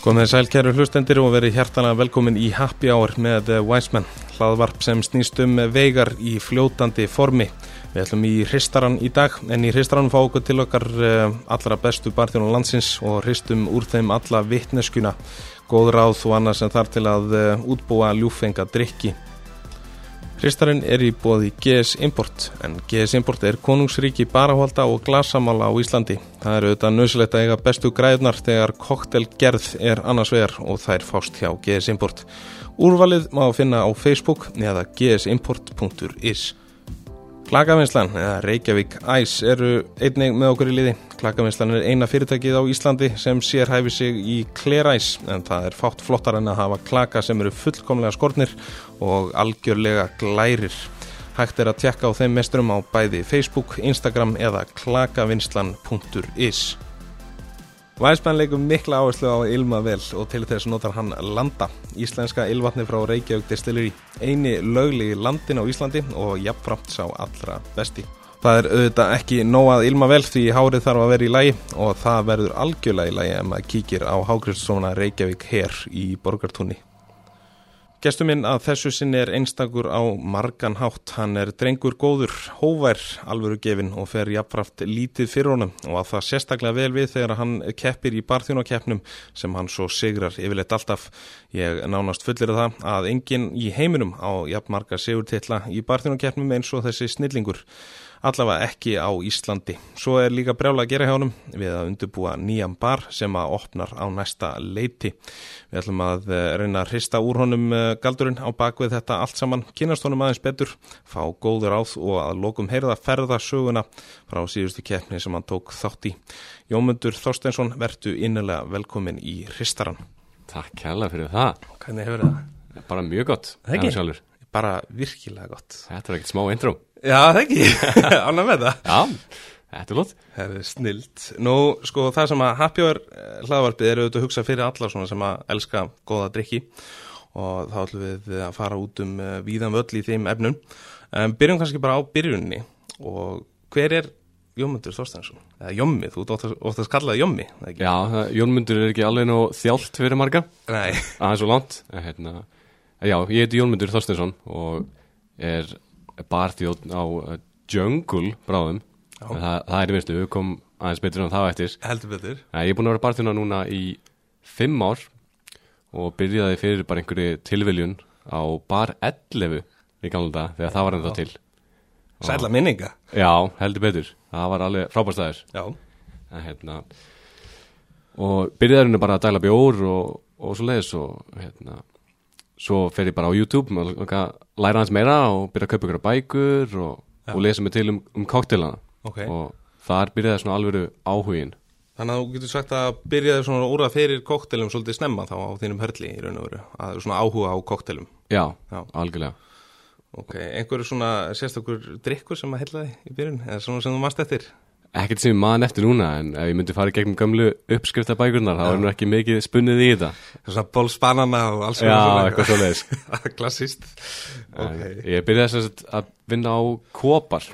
Komið sæl kæru hlustendir og verið hjertana velkomin í Happy Hour með Wiseman, hlaðvarp sem snýst um veigar í fljótandi formi. Við ætlum í hristaran í dag, en í hristaran fá okkur til okkar eh, allra bestu barþjónu landsins og hristum úr þeim alla vittneskuna, góð ráð og annað sem þar til að eh, útbúa ljúfenga drikki. Hristarinn er í bóði GS Import, en GS Import er konungsríki barahólda og glasamála á Íslandi. Það eru auðvitað nöðsilegt að eiga bestu græðnar þegar koktelgerð er annars vegar og þær fást hjá GS Import. Úrvalið má finna á Facebook eða gsimport.is. Klakavinslan eða Reykjavík Ice eru einnig með okkur í liði. Klakavinslan er eina fyrirtækið á Íslandi sem sér hæfi sig í kleræs en það er fátt flottar en að hafa klaka sem eru fullkomlega skortnir og algjörlega glærir. Hægt er að tjekka á þeim mesturum á bæði Facebook, Instagram eða klakavinslan.is. Væsmann leikum mikla áherslu á Ilma vel og til þess notar hann Landa, íslenska ylvatni frá Reykjavík Distillery, eini lögli landin á Íslandi og jafnframt sá allra besti. Það er auðvitað ekki nóað Ilma vel því hárið þarf að vera í lægi og það verður algjörlega í lægi ef maður kíkir á Hágrifssona Reykjavík her í Borgartúni. Gestuminn að þessu sinni er einstakur á margan hátt. Hann er drengur góður, hóvær, alvöru gefin og fer jafnfraft lítið fyrir honum og að það sérstaklega vel við þegar hann keppir í barþjónakeppnum sem hann svo sigrar yfirleitt alltaf. Ég nánast fullir það að enginn í heiminum á jafnmarga sigurtilla í barþjónakeppnum eins og þessi snillingur allavega ekki á Íslandi. Svo er líka brjála að gera hjá honum við að undirbúa nýjan bar sem að opnar á næsta leiti. Við ætlum að eh, reyna að hrista úr honum eh, galdurinn á bakvið þetta allt saman, kynast honum aðeins betur, fá góður áð og að lokum heyrða ferða söguna frá síðustu keppni sem hann tók þátt í. Jómundur Þorsteinsson, vertu innilega velkomin í hristaran. Takk kærlega fyrir það. Hvernig hefur það? Bara mjög gott. Ekki? Bara virkilega gott. Þetta er ekkert smá intro. Já, það ekki, ánæg með það. Já, þetta er lótt Það er snilt. Nú, sko, það sem að Happy Hour eh, hlaðvarpið er auðvitað að hugsa fyrir alla svona sem að elska góða drikki og þá ætlum við að fara út um uh, víðan völl í þeim efnum. Um, Byrjum kannski bara á byrjunni og hver er Jómundur Þorstensson? Eða Jómmi, þú ótt að skalla það Jómmi Já, Jónmundur er ekki alveg nú þjált fyrir marga. Nei. Aðeins og langt hérna, Já, ég heiti Jónmundur Þorstensson og er barþjóðn á uh, Jungle bráðum. Það, það er í vinstu, við komum aðeins betur en það eftir. Heldur betur. Nei, ég er búin að vera barþjóðna núna í fimm ár og byrjaði fyrir bara einhverju tilviljun á bar 11 í gamla dag þegar það var ennþá til. Sæla minninga. Já, heldur betur, það var alveg frábærstæðir Já. En, hérna, og byrjaði henni bara að dæla bjór og, og svo leiðis og hérna svo fer ég bara á YouTube og læra hans meira og byrja að kaupa ykkur bækur og, og lesa mig til um, um koktelana okay. og þar byrjaði svona alvöru áhugin Þannig að þú getur sagt að byrjaði svona úr að fyrir koktelum svolítið snemma þá á þínum hörli í raun og veru að svona áhuga á koktelum Já, Já. algjörlega Ok, einhverju svona sérstakur drikkur sem að hellaði í byrjun eða svona sem þú mannst eftir? Ekkert sem ég man eftir núna en ef ég myndi fara gegnum gamlu uppskriftabækurnar þá er nú ekki mikið spunnið í þetta. Svona bólspanana og alls Já, eitthvað. svo leiðis Klassist okay. Ég byrjaði að, að vinna á Kopar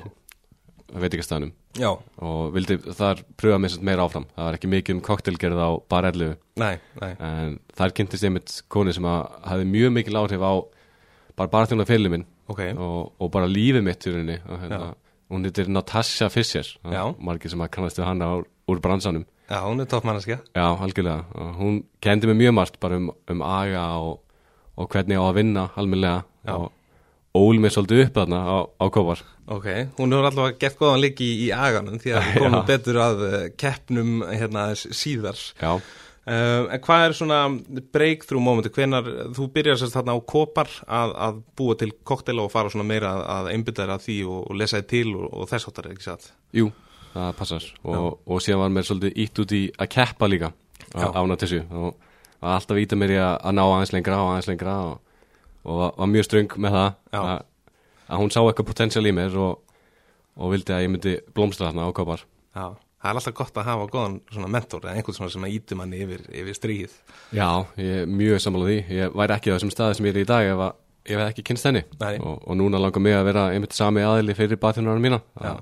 veitikastæðanum Já. Og vildi þar pröfa mér meira áfram. Það var ekki mikið um koktelgerð á barellu. En þar kynntist ég mitt koni sem að hafi mjög mikil áhrif á bara barþjónafélum minn okay. og, og bara lífið mitt í rauninni. Og hérna hún heitir Natasha Fischer margir sem að kannastu hana úr bransanum. Já, hún er toppmannaskja Já, algjörlega, hún kendi mig mjög margt bara um, um aga og, og hvernig á að vinna almenlega og ól mig svolítið upp þarna á, á kópar. Ok, hún hefur alltaf gert góðan líki í, í aganum því að hún komur betur að uh, keppnum hérna síðar. Já Uh, en hvað er svona breakthrough momenti, hvenar þú byrjar sérst þarna á kopar að, að búa til koktela og fara svona meira að, að einbytta þér að því og, og lesa þið til og, og þess áttar, ekki satt? Jú, það passar. Og, og síðan var mér svolítið ítt út í að keppa líka ána þessu og alltaf íta mér í að, að ná aðeins lengra og aðeins lengra og var mjög ströng með það að, að hún sá eitthvað potensial í mér og vildi að ég myndi blómstra þarna á kopar. Já það er alltaf gott að hafa góðan svona mentor eða einhvern svona sem að ítum hann yfir, yfir stríð. Já, ég er mjög sammála því. Ég væri ekki á þessum staði sem ég er í dag ef að ég hef ekki kynst henni. Og, og núna langar mig að vera einmitt sami aðili fyrir batjónarinn mína. Já,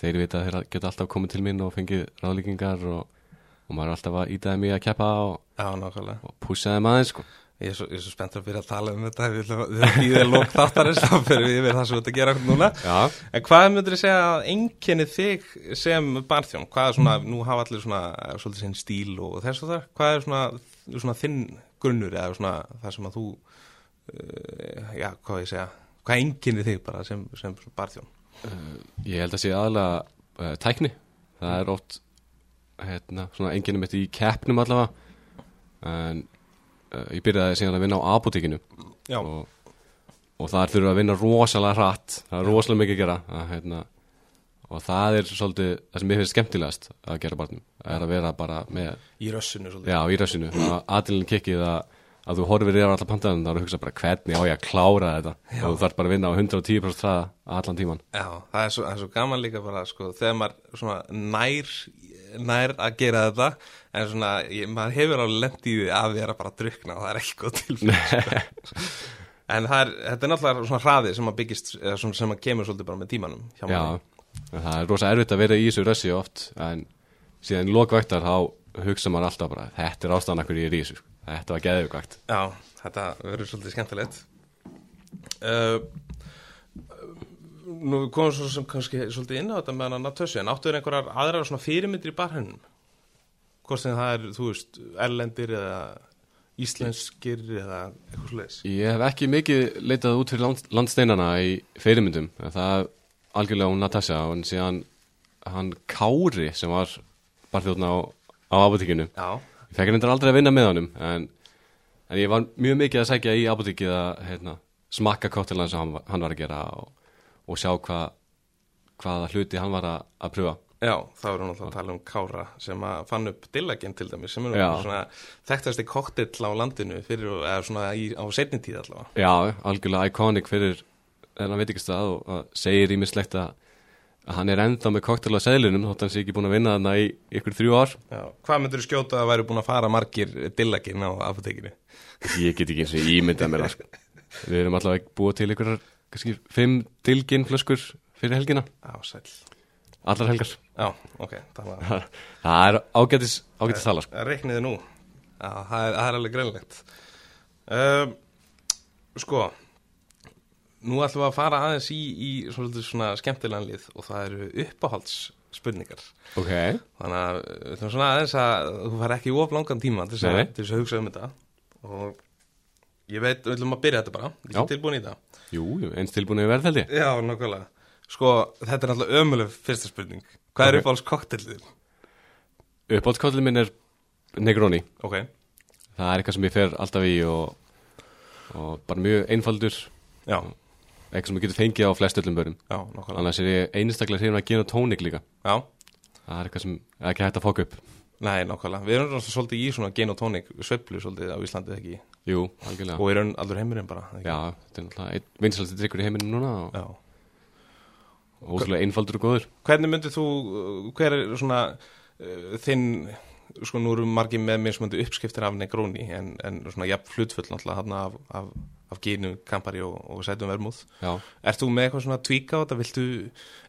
þeir vita að þeir geta alltaf komið til mín og fengið ráðlíkingar og, og maður er alltaf að ítaði mig að keppa og, og pússaði maður sko. Ég er svo, er svo spenntur að byrja að tala um þetta Við erum í þeir lók þáttarins þá fyrir við yfir það sem við ert að gera núna. Já, En hvað myndir þið segja að einkenni þig sem barþjón? Hvað er svona, nú hafa allir svona svolítið sinn stíl og þess og það Hvað er svona, svona þinn grunnur eða svona það sem að þú uh, já, hvað ég segja Hvað einkenni þig bara sem, sem barþjón? ég held að sé aðalega uh, tækni, það er oft hérna, svona enginni mitt í keppnum allavega. En uh, ég byrjaði síðan að vinna á apotekinu Já, og, og það þurfa að vinna rosalega hratt. Það er rosalega mikið að gera. Að, hérna, og það er svolítið það sem ég finnst skemmtilegast að gera barnum er að vera bara með, í rössinu svolítið. Já, aðilin kikkið að, að þú horfir yfir alla pantaðan þá er að hugsa bara hvernig á ég að klára þetta? Og þú þarf bara að vinna á 110% hraða allan tíman Já, það er, svo, það er svo gaman líka bara sko, þegar maður svona nær nær að gera þetta en svona, ég, maður hefur alveg því að vera bara að drukna og það er ekki góð tilfæð sko. en er, þetta er náttúrulega svona hraði sem að byggist sem að kemur svolítið bara með tímanum Já, það er rosa erfitt að vera í þessu rössi oft en síðan í lokvæktar þá hugsa maður alltaf bara þetta er ástæðan akkur ég er í þessu þetta var geðugvægt Já, þetta verður svolítið skemmtilegt. Uh, Nú við komum svo sem kannski svolítið inn á þetta með hann að natössu en áttu þér einhverjar aðrar svona fyrirmyndir í barhennum hvort sem það er, þú veist, erlendir eða íslenskir eða eitthvað svoleiðis? Ég hef ekki mikið leitað út fyrir land, landsteinana í fyrirmyndum. Það er algjörlega hún Natasja og en síðan hann Kári sem var barþjóðna á, á apotekinu ég fekk reyndar aldrei að vinna með honum en, en ég var mjög mikið að sækja í apotekið að hérna, smakka kóttelan sem hann, hann var að gera og, og sjá hva, hvaða hluti hann var að, að pröfa já, þá erum við náttúrulega að tala um Kára sem að fann upp Dillagen til dæmis sem er svona þekktasti koktill á landinu fyrir, eða svona í, á setni tíð allavega Já, algjörlega iconic fyrir þennan veitingastað og það segir ímislegt að, að hann er ennþá með koktel á seðlunum þótt hann sé ekki búin að vinna þarna í ykkur þrjú ár Já, hvað myndur þú skjóta að væri búin að fara margir Dillagin á apotekinu? Ég get ekki eins og ímyndað mér sko. Við erum allavega búið til ykkur kannski fimm dilgin flöskur fyrir helgina, Já, sæl allar helgar. Já, ok, það var Það er ágætis, ágætis tala sko. Reikniði nú. Já, það er, það er alveg greinlegt um, Sko Nú ætlum við að fara aðeins í, í svona skemmtilegan lið og það eru uppáhaldsspurningar. Ok, Þannig að við ætlum svona aðeins að þú fær ekki of langan tíma til þess að, að hugsa um þetta og ég veit, við ætlum að byrja þetta bara. Ég er tilbúin í það? Jú, eins tilbúin í verðhaldi Já, nokkulega Sko, þetta er náttúrulega ömuleg fyrsta spurning. Hvað er Ok. uppáhalds koktellið? Uppáldskollin minn er Negroni. Ok, Það er eitthvað sem ég fer alltaf í og, og bara mjög einfaldur. Já, eitthvað sem ég getur fengið á flest öllum börnum. Já, nokkulega Annars er ég einstaklega hrifin að gera tónik líka. Já, Það er eitthvað sem er ekki hægt að fóka upp Nei, nákvæmlega. Við erum náttúrulega svolítið í svona gen og tónik sveiflu svolítið á Íslandi ekki Jú, algjörlega og í raun allur heimurinn bara ekki? Já, þetta er náttúrulega einn vinsalasti drikkur í heiminum núna og, Já. og ótrúlega einfaldur og góður Hvernig myndir þú, hver er svona uh, þinn, sko nú eru margir með mismöndi uppskriftir af negróni en, en svona jafn hlutfull náttúrulega hann af, af, af gínu, kampari og, og sætum vermúð. Já, Ert þú með eitthvað svona tvíka á þetta? Viltu,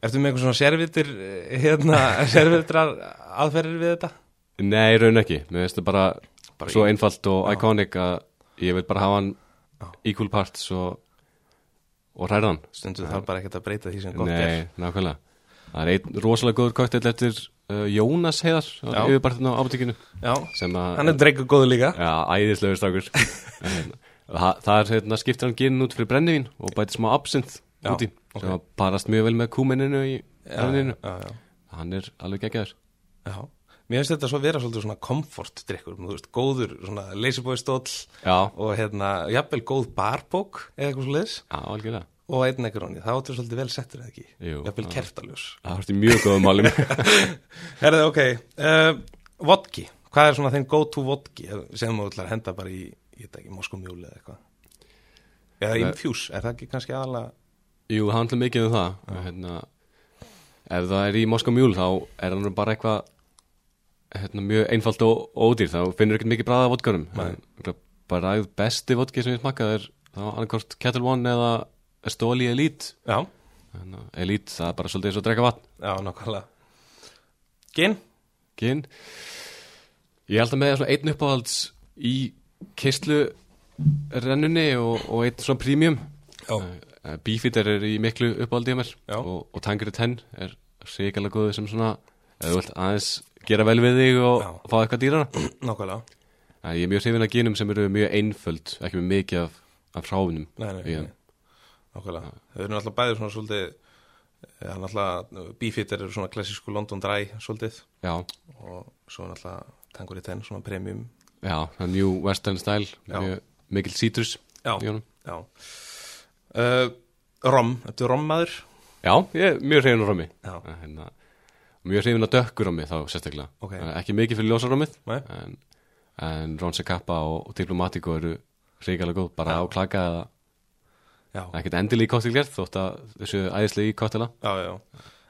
ertu með eitthvað svona servitir, eh, hérna, servitrar aðferðir við þetta? Nei, raun ekki Mér finnst það bara, Bara svo í- einfalt og iconic að ég vil bara hafa hann Já. equal parts og, og hræðan Stundu þarf bara ekkert að breyta því sem gott er. Nei, nákvæmlega Það er einn rosalega góður koktel eftir uh, Jónas Heiðar Já. yfirbartin á apotekinu Já, sem að hann er dreikur góður líka. Já, æðislegur stakur Það það er hérna, skiptir hann ginin út fyrir brennivín og bæti smá absint úti ok. sem parast mjög vel með kúmeninu í já. Hann er alveg geggjaður Já, mér finnst þetta svo vera svolítið svona komfortdrykkur, þú veist, góður svona leysibói-stóll og hérna, jafnvel góð barbók eða eitthvað svo leiðis já, algjörlega. Og einn ekkuróni, það áttur svolítið vel settur eða ekki, Jú, jafnvel kertaljós. Það varst í mjög góðum málum. Herðu, ok, uh, vodki, hvað er svona þinn go-to vodki sem þú ætlar að henda bara í, ég veit ekki, moskomjúli eða eitthvað? Eða Nei. infjús, er það ekki kannski aðalega, Jú, það handla mikið um það. Hérna, Ef það er í Moskva mjúl þá er hann bara eitthvað hérna, mjög einfalt og ódýr þá finnur ekkert mikið bræða vodkarum Nei. bara besti vodki sem ég smakkaði er þá annarkort Kettle One eða Stoli Elite að Elite, það er bara svolítið eins og að drekka vatn já, nákvæmlega. Gin? Gin Ég held að með svona einn uppáhalds í keislu rennunni og, og einn svona premium Já. uh, Beefeater er í miklu uppáhaldi á mér Já. og, og Tangri 10 er sérkjala góðu sem svona vilt aðeins gera vel við þig og Já. fá eitthvað dýrara? Nákvæmlega. Uh, Ég er mjög hrifin af genum sem eru mjög einföld ekki með mikið af, af hráfunum Nei, nei, nei, þeim. nákvæmlega. Þau eru náttúrulega bæðið svona svolítið Já, náttúrulega Beefeater eru svona klassísku London Dry svolítið. Já, og svo náttúrulega Tangur í tenn, svona premium. Já, það er New Western Style Já. mjög mikil citrus Já, í honum. já. Uh, Rom, þetta er rommaður? Já, ég er mjög hrifin af rommi Já, hérna, mjög hrifin af dökkur rommi þá sérstaklega. Ok. Eh, ekki mikið fyrir ljósarommið Nei. en, en Ronse Kappa og, og Diplomatico eru hrikalega góð bara á klaka eða ekkert endilega í kottilgerð þótt að þessu æðislega í kottila já, já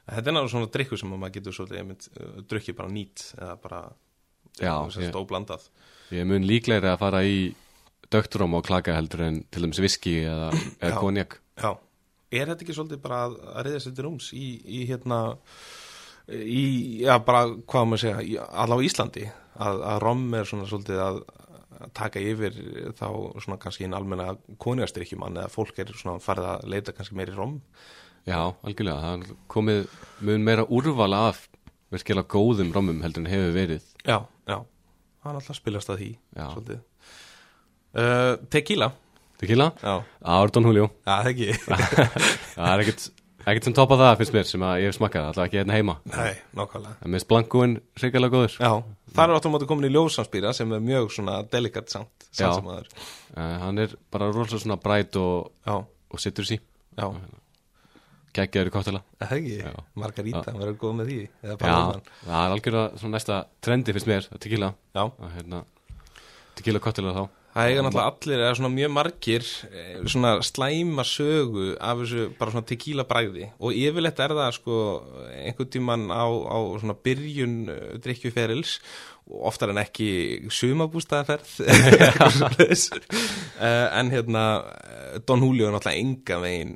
Þetta er náttúrulega svona drikku sem maður getur svolítið einmitt, uh, drukkið bara nýtt eða bara sagt óblandað. ég mun líklegri að fara í dökturom og klaka heldur en til dæmis viski eða, eða konjak. Já, er þetta ekki svolítið bara að, að reyða sér til rúms í, í hérna í, já bara, hvað maður segja allavega Íslandi að, að rom er svona svolítið að, taka yfir þá svona kannski einn almenna konjastrykjumann eða fólk er svona farið að leita kannski meiri rom Já, algjörlega, það komið mun meira úrval af virkilega góðum rommum heldur en hefur verið. Já, já, það er alltaf spilast að því Já. svolítið. Uh, Tequila. Tequila, Já, Ardon Julio. Já það ekki. Það er ekkert, ekkert sem topa það finnst mér sem að ég hef smakkað, alltaf ekki hérna heima. Nei, nákvæmlega. En minnst Blancoin hrikalega góður. Já, það er áttum móti komin í ljósanspýra sem er mjög svona delikat samt Já. uh, Hann er bara rosalega svona bræt og, og sittur sí. Já. Geggjaður í kottela Það ekki, Já. Margarita, hann verður góð með því Já, það er algjörlega svona næsta trendi finnst mér, að tequila. Já, að hérna, tequila kottela þá það eiga náttúrulega allir eða svona mjög margir eh, svona slæma sögu af þessu bara svona tequila bræði og yfirleitt er það sko einhvern tíman á, á svona byrjun uh, drikkjuferils oftar en ekki sumabústaðaferð uh, en hérna eh, Don Julio er náttúrulega enga veginn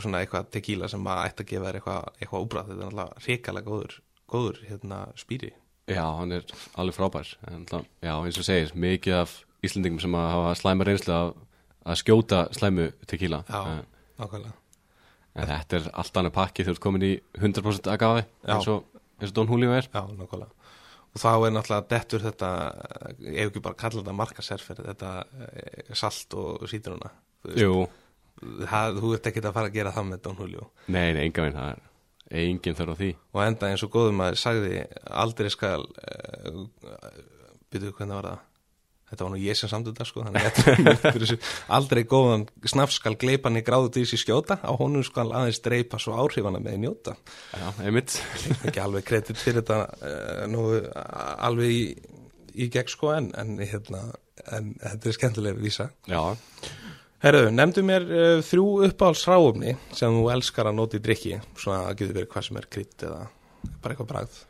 svona eitthvað tequila sem að ætti að gefa þér eitthvað, eitthvað úbræð þetta er náttúrulega hrikalega góður, góður hérna spýri. Já, hann er alveg frábær. En, Já, eins og segir, mikið af Íslendingum sem að hafa slæma reynslu af að skjóta slæmu tequila Já, en, nákvæmlega en þetta er allt annað pakki þegar þú ert komin í 100% agave eins og, eins og Don Julio er Já, nákvæmlega. Og þá er náttúrulega dettur þetta, ef ekki bara kalla þetta markaserfer, þetta eh, salt og sítruna. Jú, það, þú ert ekki að fara að gera það með Don Julio. nei, nei, enga veginn það er engin þörf á því Og enda eins og góðum að sagði, aldrei skal, uh, byrjuðu hvernig var það? Þetta var nú ég sem samt þetta sko, að aldrei góðan snafs skal gleipan í gráðu dýrs í skjóta, á honum skal aðeins dreipa svo áhrifana með njóta. Já, einmitt. Ekki alveg kredit fyrir þetta uh, nú alveg í, í gegn sko en, en, hérna, en þetta er skemmtilega vísa. Já, Herðu, nefndu mér uh, þrjú uppáhaldsráumni sem þú elskar að nota í drikki svona að getur verið hvað sem er krydd eða bara eitthvað bragð.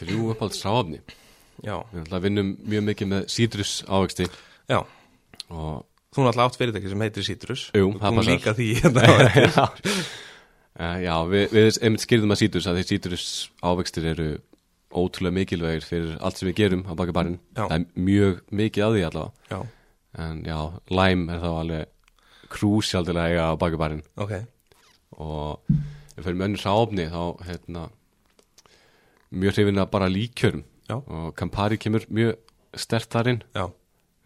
Þrjú Já, Við vinnum mjög mikið með sítrus ávexti. Já, og þú náttúrulega átt fyrirtæki sem heitir Citrus. Jú, það Þú passar. líka því hérna já, Eh, já við, við einmitt skýrðum að sítrus að því sítrus ávextir eru ótrúlega mikilvægir fyrir allt sem við gerum á baki barinn. Það er mjög mikið að því allavega. Já, en já, lime er þá alveg eiga á baki barinn. Ok, og ef við fyrir með önnur sáfni þá hérna mjög hrifin að bara líkjörum Já. og Campari kemur mjög stert þar inn. Já,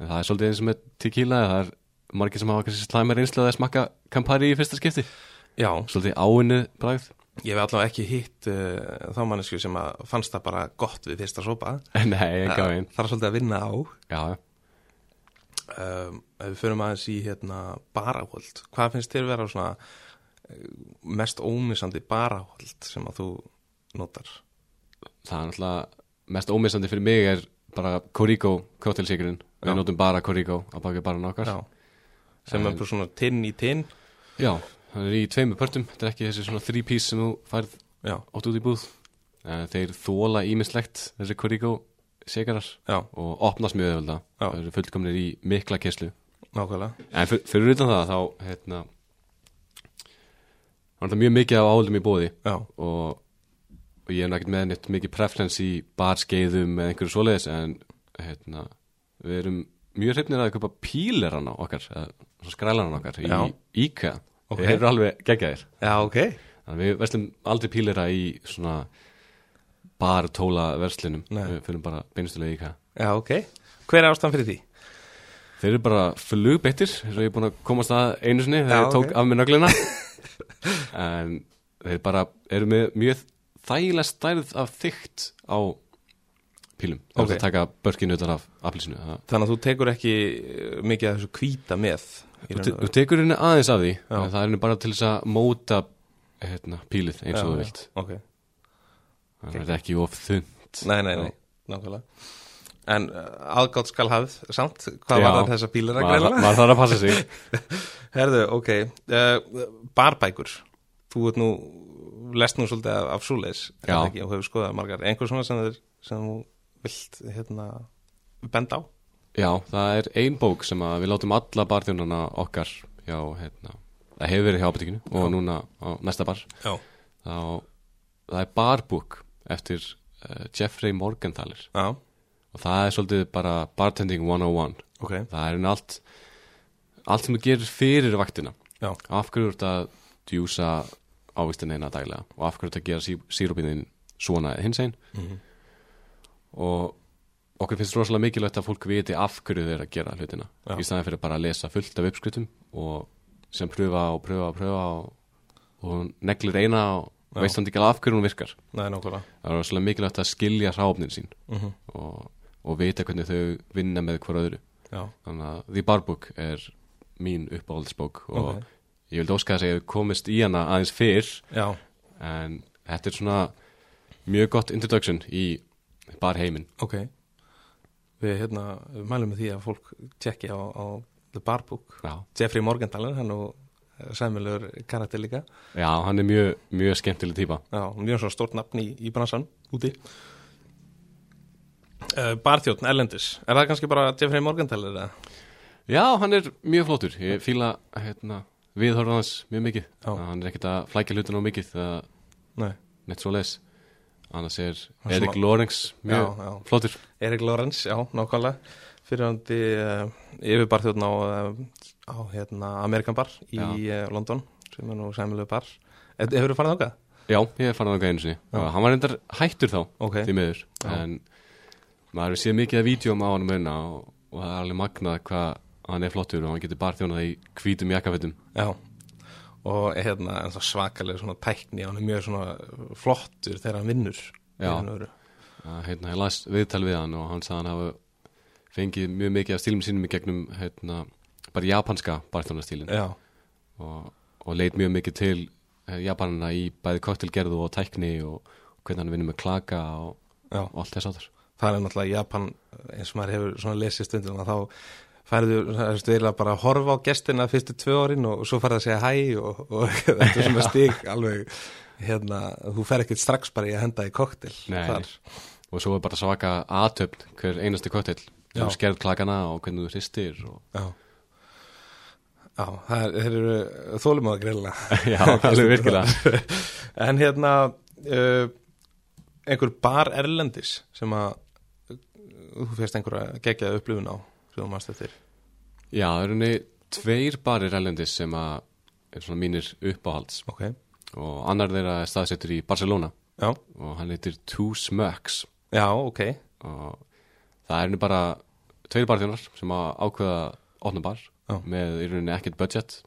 en það er svolítið eins og með tequila það er margir sem hafa slæma reynslu að smakka Campari í fyrsta skipti. Já. Svolítið áinnu bragð. Ég hef allavega ekki hitt uh, þá mannesku sem að fannst það bara gott við fyrsta sopa. Nei, enga veginn Það er svolítið að vinna á. Já, um, við förum aðeins í hérna barahóld, hvað finnst þér vera svona eh, mest ómissandi barahóld sem að þú notar? Það er náttúrulega mest ómissandi fyrir mig er bara Corico cocktailsíkurinn Já. við notum bara Corico á baki barinn okkar. Já. sem er bara svona tinn í tinn. Já, það er í tveimur pörtum. Þetta er ekki þessi svona three piece sem þú færð átt út í búð. Eh, þeir þóla ímislegt þessi Corico sikarar já, og opnast mjög öðvölda það eru fullkomnir í mikla kesslu nákvæmlega. En fyr, fyrir utan það þá hérna er það mjög mikið af áhaldum í bóði Já, og og ég er náttúrulega með neitt mikið preference í barskeiðum eða einhverju svoleiðis en hérna, við erum mjög hrifnir að köpa pílerana okkar eða skrælarana okkar í IKEA. Ok. þeir eru alveg geggjaðir. Já, ok. Þannig að við verslum aldrei pílera í svona bar tóla verslinum við fyrir bara beinustulega í IKEA. Já, ok. Hver er ástæðan fyrir því? þeir eru bara flugbeittir eins og ég er búin að komast að einu sinni þegar ég tók af mér nöglina. En þeir bara eru með mjög þægilega stærð af þygt á pílum. Það Ok. er að taka börkinu utan af aflýsinu það Þannig að þú tekur ekki eh, mikið af þessu hvíta með Þú te- þú tekur henni aðeins af því en það er henni bara til þess að móta hérna, pílið eins og þú vilt. Ok, það er ekki of þund nei, nei, nei, nákvæmlega. En uh, aðgátt skal hafið, samt Hvað Já. var það þessa bílar að greina? maður þarf að passa sig. Herðu, ok uh, Barbækur. Þú ert nú, lest nú svolítið af, af súleis og hefur skoðað margar. Einhver svona sem, þeir, sem þú vilt hérna, benda á? Já, það er ein bók sem við látum alla barþjónana okkar já, hérna, það hefur verið hjá apotekinu og núna á næsta bar. Já, þá, það er barbúk eftir uh, Jeffrey Morgenthaler. Já, og það er svolítið bara bartending 101 ok. Það er henni allt allt sem þú gerir fyrir vaktina. Já, af hverju þú ert að djúsa ávistin eina daglega og af hverju að gera sí, sírupinnin svona hins einn Mhm. og okkur finnst rosalega mikilvægt að fólk viti af hverju þeir að gera hlutina Já. í staðin fyrir bara að lesa fullt af uppskritum og sem pröfa og pröfa og pröfa og, og neglir eina og Já. veist hann ekki alveg af hverju hún virkar nei, það er rosalega mikilvægt að skilja hráfnin sín mm og, og vita hvernig þau vinna með hver öðru Já, þannig að The Bar Book er mín uppáhaldsbók og Ok. Ég vildi óska þess að ég komist í hana aðeins fyrr já, en þetta er svona mjög gott introduction í bar heiminn. Ok. Við, hérna, við mælum með því að fólk tjekki á, á The Bar Book. Já. Jeffrey Morgenthaler, hann og sæmilegur karakter líka. Já, hann er mjög, mjög skemmtileg típa. Já, mjög svona stórt nafn í, í bransan úti. Uh, Barþjóðn, Erlendis. Er það kannski bara Jeffrey Morgenthaler eða? já, hann er mjög flottur. Ég fíla hérna, viðhorfa hans mjög mikið. Hann er ekkert að flækja hlutin á mikið það Nei, neitt svo les. Annars er er Erik Lorenz mjög Já, já. flottur. Erik Lorenz, já, nákvæmlega. Fyrirhandi uh, yfirbarþjóðn á, uh, á hérna, Amerikan bar í uh, London sem er nú sæmilegu bar. Eh, Hefur þú farið þangað? já, ég er farin að einu sinni. Og hann var reyndar hættur þá Ok, því miður. Já. en maður séð mikið af vídjum á hann meina og, og það er alveg magnað hvað hann er flottur og hann getur bara þjónað í hvítum jakkafettum já. Og hérna en það svakalega svona tækni hann er mjög svona flottur þegar hann vinnur Já. að, hérna, ég las viðtal við hann og hann sagði hann hafa fengið mjög mikið af stílum sínum í gegnum hérna, bara japanska barþjónastílin já, og, og leit mjög mikið til eh, japanina í bæði koktelgerðu og tækni og, og hvernig hann vinnur með klaka og, og allt þess áttar það er náttúrulega Japan eins og maður hefur lesið stundum að þá færðu, það er eiginlega bara að horfa á gestina fyrstu tvö árin og svo færðu að segja hæ og, og þetta er svona stig alveg, hérna, þú fer ekkert strax bara í að henda í koktel og svo er bara svaka aðtöfn hver einasti koktel þú skerð klakana og hvernig þú hristir og já. Já, það er, eru þólum á það greinlega Já, alveg virkilega. En hérna uh, einhver bar erlendis sem að þú fyrst einhverja geggjaði upplifun á sem þú mannst eftir? Já, það eru niður tveir barir erlendis sem að er svona mínir uppáhalds. Ok, og annar þeirra er staðsettur í Barcelona. Já, og hann heitir Two Smöks já, ok. Og það er nú bara tveir barþjónar sem að ákveða opna bar Já. með í rauninni ekkert budget.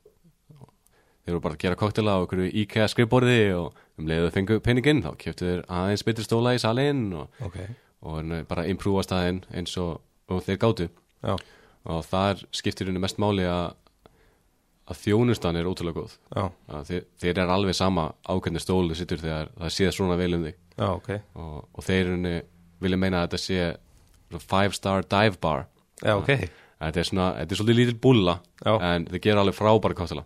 Þeir eru bara að gera koktela á einhverju IKEA skrifborði og um leiðu þau fengu peninginn þá keftu þeir aðeins betri stóla í salinn og, Ok, og bara imprúa staðinn eins og, og þeir gátu já, og þar skiptir henni mest máli að að þjónustan er ótrúlega góð. Þeir, þeir er alveg sama ákveðni stólu sittur þegar það séð svona vel um þig. Já, ok. Og, og þeir henni vilja meina að þetta sé five star dive bar. Já, ok, þetta er svona, þetta er svolítið lítil bulla en þeir gera alveg frábæra kottela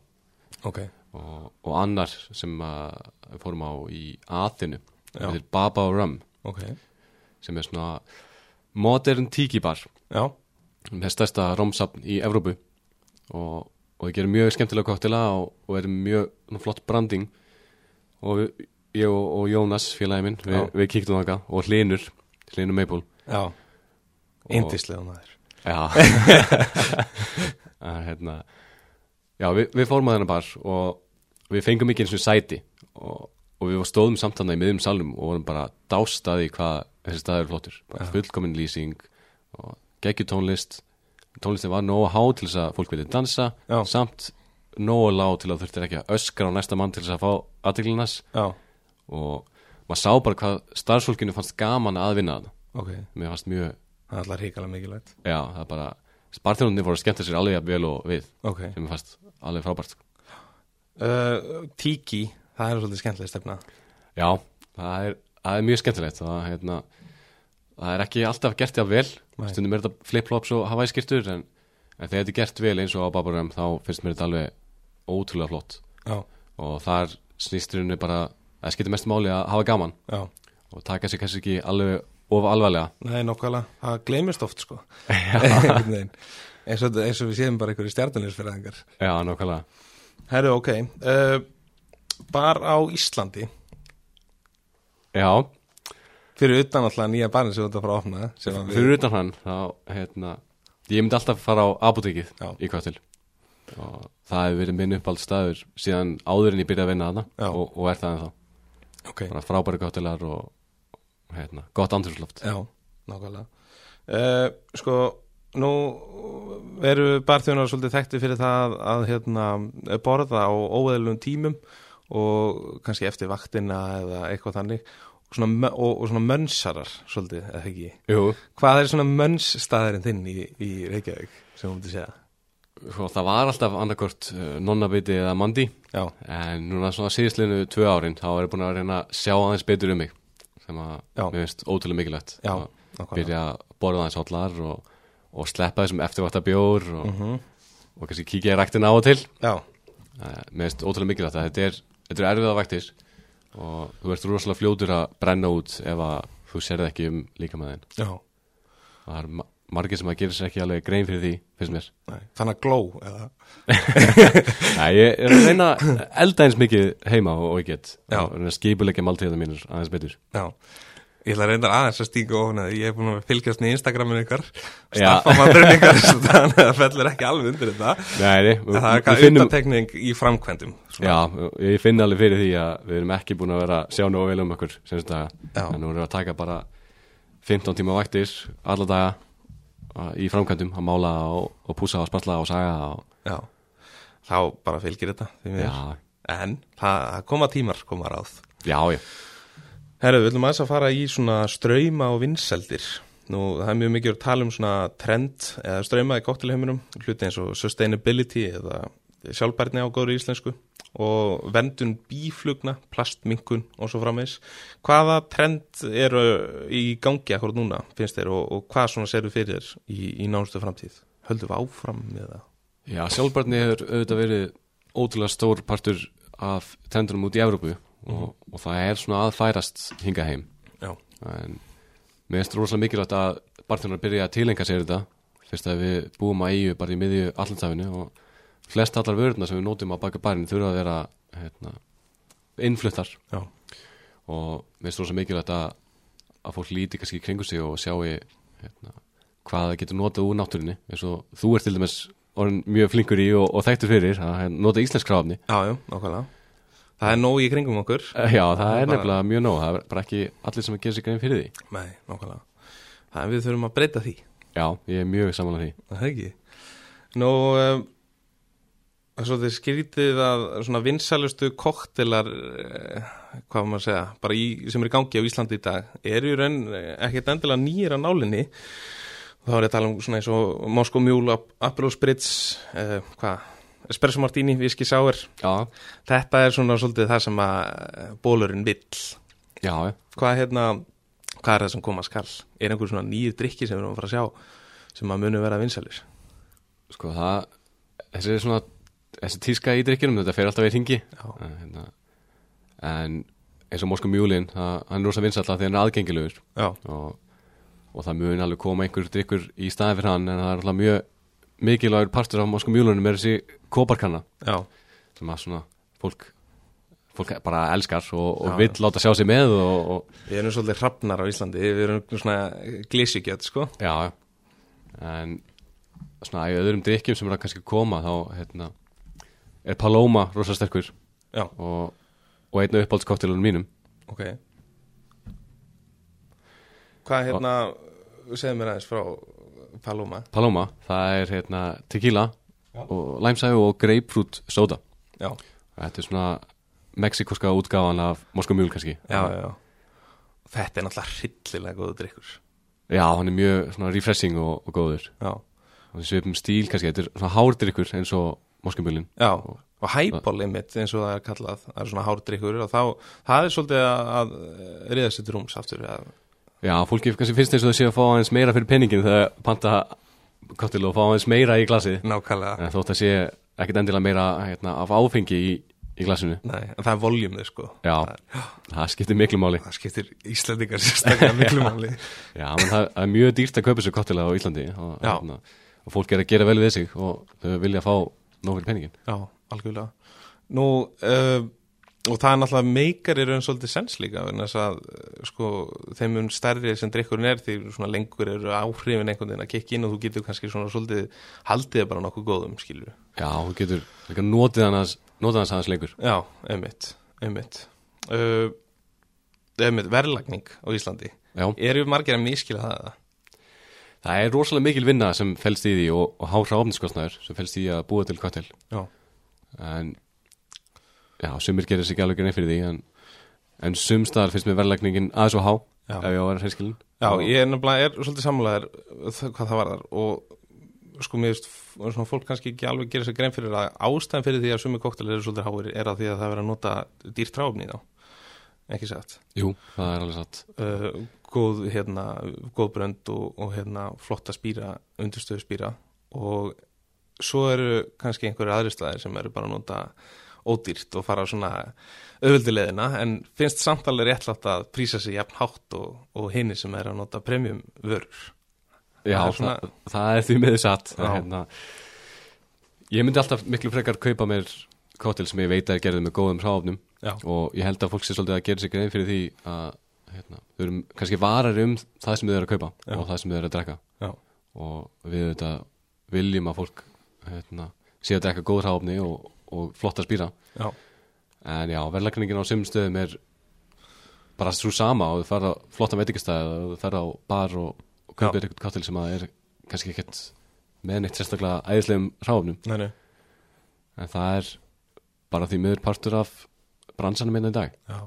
ok. Og, og annar sem við fórum á í Aþinu Já. þetta er Baba Rum sem er svona modern tiki bar. Já, með stærsta romsapn í Evrópu. Og, og þeir gera mjög skemmtilega koktela og, og er mjög flott branding. Og við, ég og, og Jónas, félagi minn við, við kíktum þangað og Hlinur Hlinur Maple Já, indislega maður. Já. Að, hérna, Já, við, við fórum að þennan bar og við fengum ekki eins og sæti. Og, og við stóðum samtana í miðjum salnum og vorum bara dástaði hvað þessi staður er flottur. Bara fullkomin lýsing og geggju tónlist. Tónlistin var nógu há til þess að fólk vilja dansa Já. samt nógu lág til að þurftir ekki að öskra á næsta mann til þess að fá aðteglinnas Já, og maður sá bara hvað starfsfólkinu fannst gaman að vinna þarna. Ok, mér fannst mjög, það er alltaf ríkala mikilvægt. Já, það er bara spartjónunni fóru að skemmta sér alveg vel og við Ok, sem mér fannst alveg frábært sko. uh, Tiki, það er svolítið skemmtileg stefna. Já, það er, það er mjög skemmtilegt. Það, hérna, það er ekki alltaf gert það vel. Nei. stundum er þetta flip-flops og hawaii-skirtur en, en þegar þetta er gert vel eins og á Babaram þá finnst mér þetta alveg ótrúlega flott. Já, og þar snýsturinn bara það skiptir mest máli að hafa gaman. Já, og taka sér kannski ekki alveg of alvarlega. Nei, nokkvælega Það gleymist oft, sko. Eins, og, eins og við séum bara einhverju stjarnulisfyrðingar já, nákvæmlega. Herru, ok. Uh, Bar á Íslandi. Já, Fyrir utan alltaf nýja barinn sem þú ert að fara að opna að við, fyrir utan hann þá, hérna, ég myndi alltaf fara á apotekið í hvað til og það hefur verið minn uppáld staður síðan áður en ég byrjaði að vinna Já. þarna og, og er það en þá Ok, bara frábæri gottilar og hérna, gott andrúsloft já, nákvæmlega. Uh, Sko, nú eru barþjónar svolítið þekkti fyrir það að hérna, borða á óeðlum tímum og kannski eftir vaktina eða eitthvað þannig svona, og, og svona mönsarar svolítið, eða ekki? Jú, Hvað er svona mönsstaðurinn þinn í, í Reykjavík sem þú mútið segja? sko, það var alltaf annarkort uh, nonnabiti eða mandi Já, en núna svona síðisleinu tvö árin þá er ég búin að reyna að sjá aðeins betur um mig sem að Já. mér finnst ótrúlega mikilvægt. Að byrja að borða aðeins hotlar og, og sleppa þessum eftirvætta bjór og, Mhm. og kannski kíkja í ræktina á og til. Já, Eh, mér finnst ótrúlega mikilvægt að þetta er, þetta er erfiða vaktir og þú ert rosalega fljótur að brenna út ef að þú serð ekki um líka með þinn já. Það er ma margir sem að gera sér ekki alveg grein fyrir því finnst mér. Nei, Þannig að gló eða? Nei, ég er að reyna elda eins mikið heima og, og ég get skipulegja máltíðina mínur aðeins betur. Já, ég ætla að reynda aðeins að stíka ofna ég er búin að fylgjast með Instagraminu ykkar staffa maður ykkar þannig að það fellur ekki alveg undir þetta. Nei, en það er eitthvað finnum utantekning í framkvæmdum Já, ég finn alveg fyrir því að við erum ekki búin að vera að sjá nógu vel um okkur Já. en nú erum við að taka bara 15 tíma vaktir alla daga að- í framkvæmdum að mála og, og púsa og spatla og saga og, Já, þá bara fylgir þetta því en það það koma tímar, koma ráð. Já, já Herru, við viljum aðeins að fara í svona ströyma og vinseldir Nú, það er mjög mikið að tala um svona trend eða ströyma í kóttilheiminum hluti eins og sustainability eða sjálfbærni á góður íslensku og vendun bíflugna, plastminkun og svo framvegs. Hvaða trend eru í gangi akkur núna, finnst þér, og, og hvað svona serðu fyrir þér í, í nánustu framtíð? Höldum við áfram með það? Já, sjálfbarni hefur auðvitað verið ótrúlega stór partur af trendunum út í Evrópu og, og það er svona aðfærast hinga heim. Já, en mér finnst rosalega mikilvægt að barþjónar byrja að tilenga sér þetta. Fyrst að við búum að eigu bara í miðju allantafinu og flest allar vörðuna sem við nótum að baka barinn þurfa að vera hérna, innfluttar. Já, og mér finnst rosalega mikilvægt að, að fólk líti kannski kringu sig og sjáu hérna, hvað það getur notað úr náttúrinni eins og þú ert til dæmis orðin mjög flinkur í og, og þekktur fyrir að hérna, nota íslensk krafni já, já, nákvæmlega. Það er nóg í kringum okkur. Já, það er Bara- nefnilega mjög nóg það er bara ekki allir sem að gera sig grein fyrir því Nei, nákvæmlega. Það er við þurfum að breyta því. Já, ég er mjög samanlega því Það er ekki. Nú, um, svo þið skrítið að svona vinsalustu koktelar, uh, hvað maður að segja, bara í, sem er í gangi á Íslandi í dag, eru í raun eh, ekkert endilega nýjir að nálinni. Þá er ég að tala um svona eins og Moskó Mjúl, Aperol Spritz, uh, hvað, Espresso Martini, Whisky Sour. Já, Þetta er svona svolítið það sem að bólurinn vill. já, Hvað, hérna, hvað er það sem koma skall? Er einhver svona nýjir drikki sem við erum að fara að sjá sem að munu vera vinsalir? Sko það, þessi er svona þessi tíska í drikkinum, þetta fer alltaf í ringi en, hérna, en eins og Moskva Mjúlin hann er rosa vinsall að því hann er aðgengilegur og, og það mun alveg koma einhver drikkur í staðin fyrir hann en það er alltaf mjög mikilvægur partur af Moskva Mjúlunum er þessi kóparkanna já, sem að svona fólk fólk bara elskar og, og Já, vill láta sjá sig með og, og Við erum svolítið hrafnar á Íslandi, við erum svona glísugjöld, sko. já, en svona í öðrum drikkjum sem er að kannski koma þá hérna, er Paloma rosa sterkur. Já, og, og einn uppáldskoktelunum mínum. Ok. Hvað hérna, segðu mér aðeins frá Paloma. Paloma, það er hérna tequila Já. og læmsægu og grapefruit soda Já, þetta er svona mexikoska útgáfan af Moskva mjúl kannski já, já. Þetta er náttúrulega hryllilega góður drikkur. já, hann er mjög svona refreshing og, og góður Já, og svipum stíl kannski, þetta er svona hárdrykkur eins og Moskva mjúlin já. Og hæból einmitt eins og það er kallað, það er svona hárdrykkur og þá, það er svolítið að, að riða sér til rúms aftur. Að, já, fólki kannski finnst eins og það sé að fá aðeins meira fyrir penningin þegar panta kottil og fá aðeins meira í glasi nákvæmlega. en þótt að sé ekkit endilega meira hérna, af áfengi í, í glasinu Nei, en það er voljumið, sko. já, það skiptir miklu máli Það skiptir Íslandingar sérstaklega miklu máli. Já, menn það það er mjög dýrt að kaupa sér kottila á Íslandi og, hérna, og fólk er að gera vel við sig og þau vilja fá nóg fyrir penningin Já, algjörlega. Nú, uh, og það er náttúrulega meikar eru en svolítið sens líka, að, uh, sko, þeim mun stærri sem drikkurinn er, því lengur eru áhrifin einhvern veginn að kikka inn og þú getur kannski svona svolítið haldið bara nokkuð góðum, við. Já, þú getur notið hans hans aðeins lengur Já, einmitt, einmitt. Uh, einmitt, verðlagning á Íslandi. Já, Eru margir að miskila það? það er rosalega mikil vinna sem felst í því og, og hár ráfniskostnaður sem felst í að búa til Já. en já, sumir gerir sig ekki alveg grein fyrir því en, en sumstaðar finnst mér verðlagningin aðeins og há Já. ef ég á að vera hreinskilin Já, ég er nefnilega er svolítið samlæðar hvað það var þar og sko mér veist, svona fólk kannski ekki alveg gera sér grein fyrir að ástæðan fyrir því að sumi koktelir eru svolítið háir er að því að það er verið að nota dýrt tráfni þá. Ekki sagt Jú, það er alveg satt. Uh, góð, hérna, góð brönd og, og hérna, flotta spýra undirstöðu spýra. Og svo eru kannski einhverju aðri staðir sem eru bara að nota ódýrt og fara svona auðvöldileðina en finnst samtalið réttlátt að prísa sig jafn hátt og, og hinni sem er að nota premium vörur. Já, Það er það, svona- það er því miður satt hérna, Ég myndi alltaf miklu frekar kaupa mér kottil sem ég veit að er gerðið með góðum hráfnum Já, og ég held að fólk sé svolítið að gera sig grein fyrir því að hérna, þau eru kannski varar um það sem þau eru að kaupa Já. og það sem þau eru að drekka. Já, og við þetta viljum að fólk hérna, sé að drekka góð hráfni og, og flotta spýra. Já, en já, verðlagningin á sumum stöðum er bara svo sama og þú ferð á flotta veitingastæði og þú ferð á bar og, og kaupir eitthvað kottil sem að er kannski ekkert með neitt sérstaklega æðislegum hráfnum nei, nei, en það er bara því miður partur af bransanum minna í dag. Já.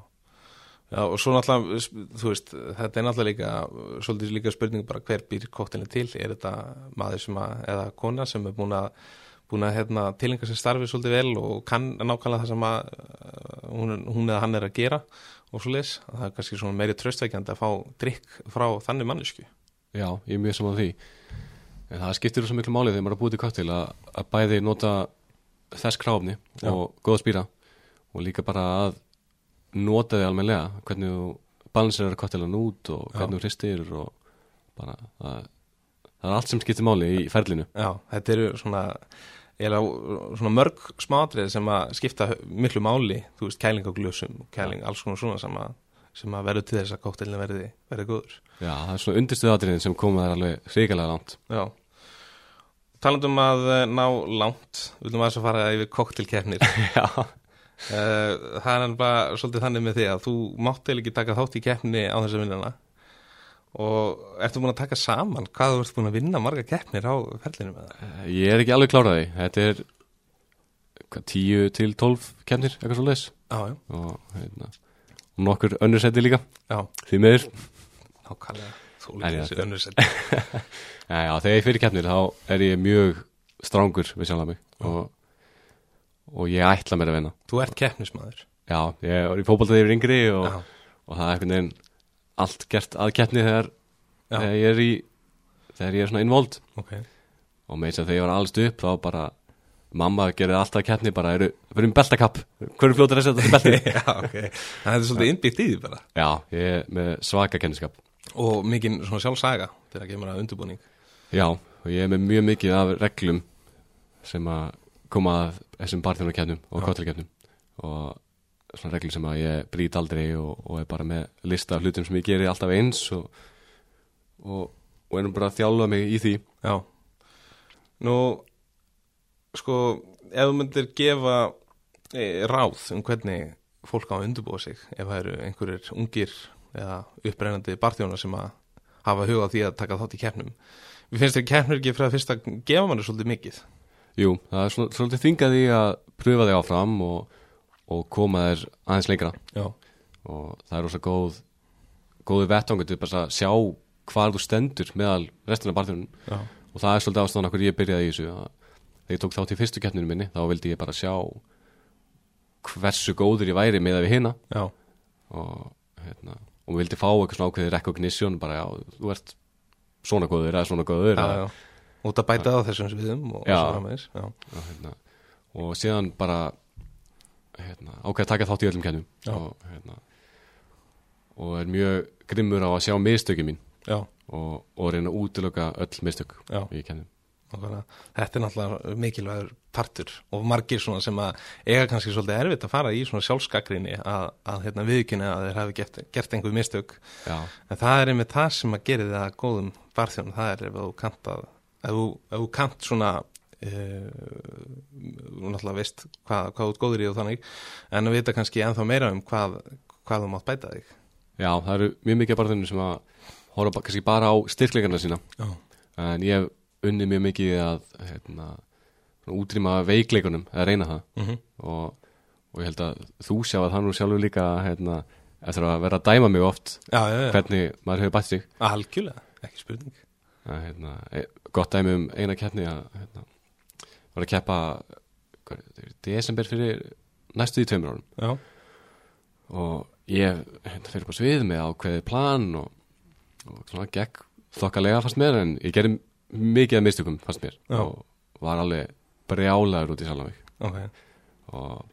Já, og svo náttúrulega, þú veist, þetta er náttúrulega líka, svolítið líka spurning bara hver býr koktelin til, er þetta maður sem að, eða kona sem er búin að búin að hérna, tilenga sér starfið svolítið vel og kann nákvæmlega það sem að uh, hún, hún eða hann er að gera og svo leis, það er kannski svona meiri tröstveikjandi að fá drikk frá þannig mannesku Já, ég er mjög saman því. En það skiptir svo miklu máli þegar maður er að búið til kottil að, að bæði nota þess kráfni og góða spýra og líka bara að nota þið almennilega hvernig þú balansirar kottilan út og hvernig þú hristir og bara það, það er allt sem skiptir máli í ferlinu Já, þetta eru svona, svona mörg smátrið sem að skipta miklu máli, þú veist, kæling á glösum, kæling, alls konar svona sem að, sem að verður til þess að koktelin verði, verði góður. Já, það er svona undirstuð atriðin sem koma þær alveg hrikalega langt Já. Talandum að eh, ná langt, við viljum aðeins að fara yfir koktelkeppnir. Já, Eh, það er bara svolítið þannig með því að þú mátt eða ekki taka þátt í keppni á þessu vinnuna og ertu búin að taka saman hvað þú ert búin að vinna marga keppnir á ferlinu með það? ég er ekki alveg kláraði þetta er hvað, 10 til 12 kemnir, eitthvað svo leis Já, og og nokkur önnur seti líka. Já, því miður. Nákvæmlega. Þú líka þessi þetta- önnur seti. Já, já, þegar ég fyrir keppnir þá er ég mjög strángur við sjálf mig. Og, og ég ætla mér að vinna. Þú ert keppnismæður. Já, ég er í fótboltaði yfir yngri og, og það er einhvern veginn allt gert að keppni þegar, þegar ég er í þegar ég er svona invold ok. og með þess að þegar ég var allst upp þá bara mamma gerði alltaf að keppni bara eru, fyrir um beltakapp hverju fljótur að setja þetta belti já, ok. Það er svolítið innbyggt í því bara. Já, ég er með svaka kenniskap Og mikinn svona sjálfsaga þegar kemur að undirbúning. Já, og ég er með mjög mikið af reglum sem að koma að þessum barþjónarkefnum og Já. kottilkefnum og svona reglur sem að ég brýt aldrei og, og er bara með lista af hlutum sem ég geri alltaf eins og, og, og erum bara að þjálfa mig í því. Já. Nú, sko, ef þú myndir gefa e, ráð um hvernig fólk á að undurbúa sig ef það eru einhverjir ungir eða upprennandi barþjóna sem að hafa hugað því að taka þátt í keppnum Við finnst þér keppnur ekki fyrir að fyrst að gefa manni svolítið mikið? Jú, það er svolítið þingað í að pröfa þig áfram og, og koma þér aðeins lengra. Já, og það er rosa góð góði vettangu til að sjá hvar þú stendur meðal restina barþjónum. Já, og það er svolítið ástæðan okkur ég byrjaði í þessu að þegar ég tók þátt í fyrstu keppninu minni þá vildi ég bara sjá hversu góður ég væri með að við hina. Já, og, hérna, og vildi fá eitthvað svona ákveði recognition bara já, þú ert svona góður eða svona góður já, já. Út að bæta á þessum sviðum og, og, hérna, og síðan bara hérna, ákveði að taka þátt í öllum kennum. Og, hérna, og er mjög grimmur á að sjá mistöki mín já, og, og reyna að útilöka öll mistök Já. í kennum. Þetta er náttúrulega mikilvægur partur og margir svona sem að eiga kannski svolítið erfitt að fara í svona sjálfskakrinni að, að hérna, viðkynna að þeir hafi gert, gert einhver mistök. Já, en það er einmitt það sem að gera það að góðum barþjón, það er ef þú kant að ef þú, ef þú kant svona uh, þú náttúrulega veist hvað, hvað ert góður í og þannig en að vita kannski ennþá meira um hvað, hvað þú mátt bæta þig. Já, það eru mjög mikið bara þennum sem að horfa kannski bara á styrkleikana sína. Já, en ég hef unnið mjög mikið að hérna, útrýma veikleikunum eða reyna það. Mm og, og ég held að þú sjá að það nú sjálfur líka hérna, eftir að vera að dæma mig oft já, já, já. hvernig maður hefur bætt sig. Algjörlega, ekki spurning. Að, hérna, e, gott dæmi um eina keppni að hérna, var að keppa er desember fyrir næstu í tveimur árum. Já, og ég hérna, fyrir bara svið með ákveðið plan og, og svona gekk þokkalega fannst mér en ég gerði mikið af mistökum fannst mér. Já. og var alveg brjálaður út í Salnavík ok. Og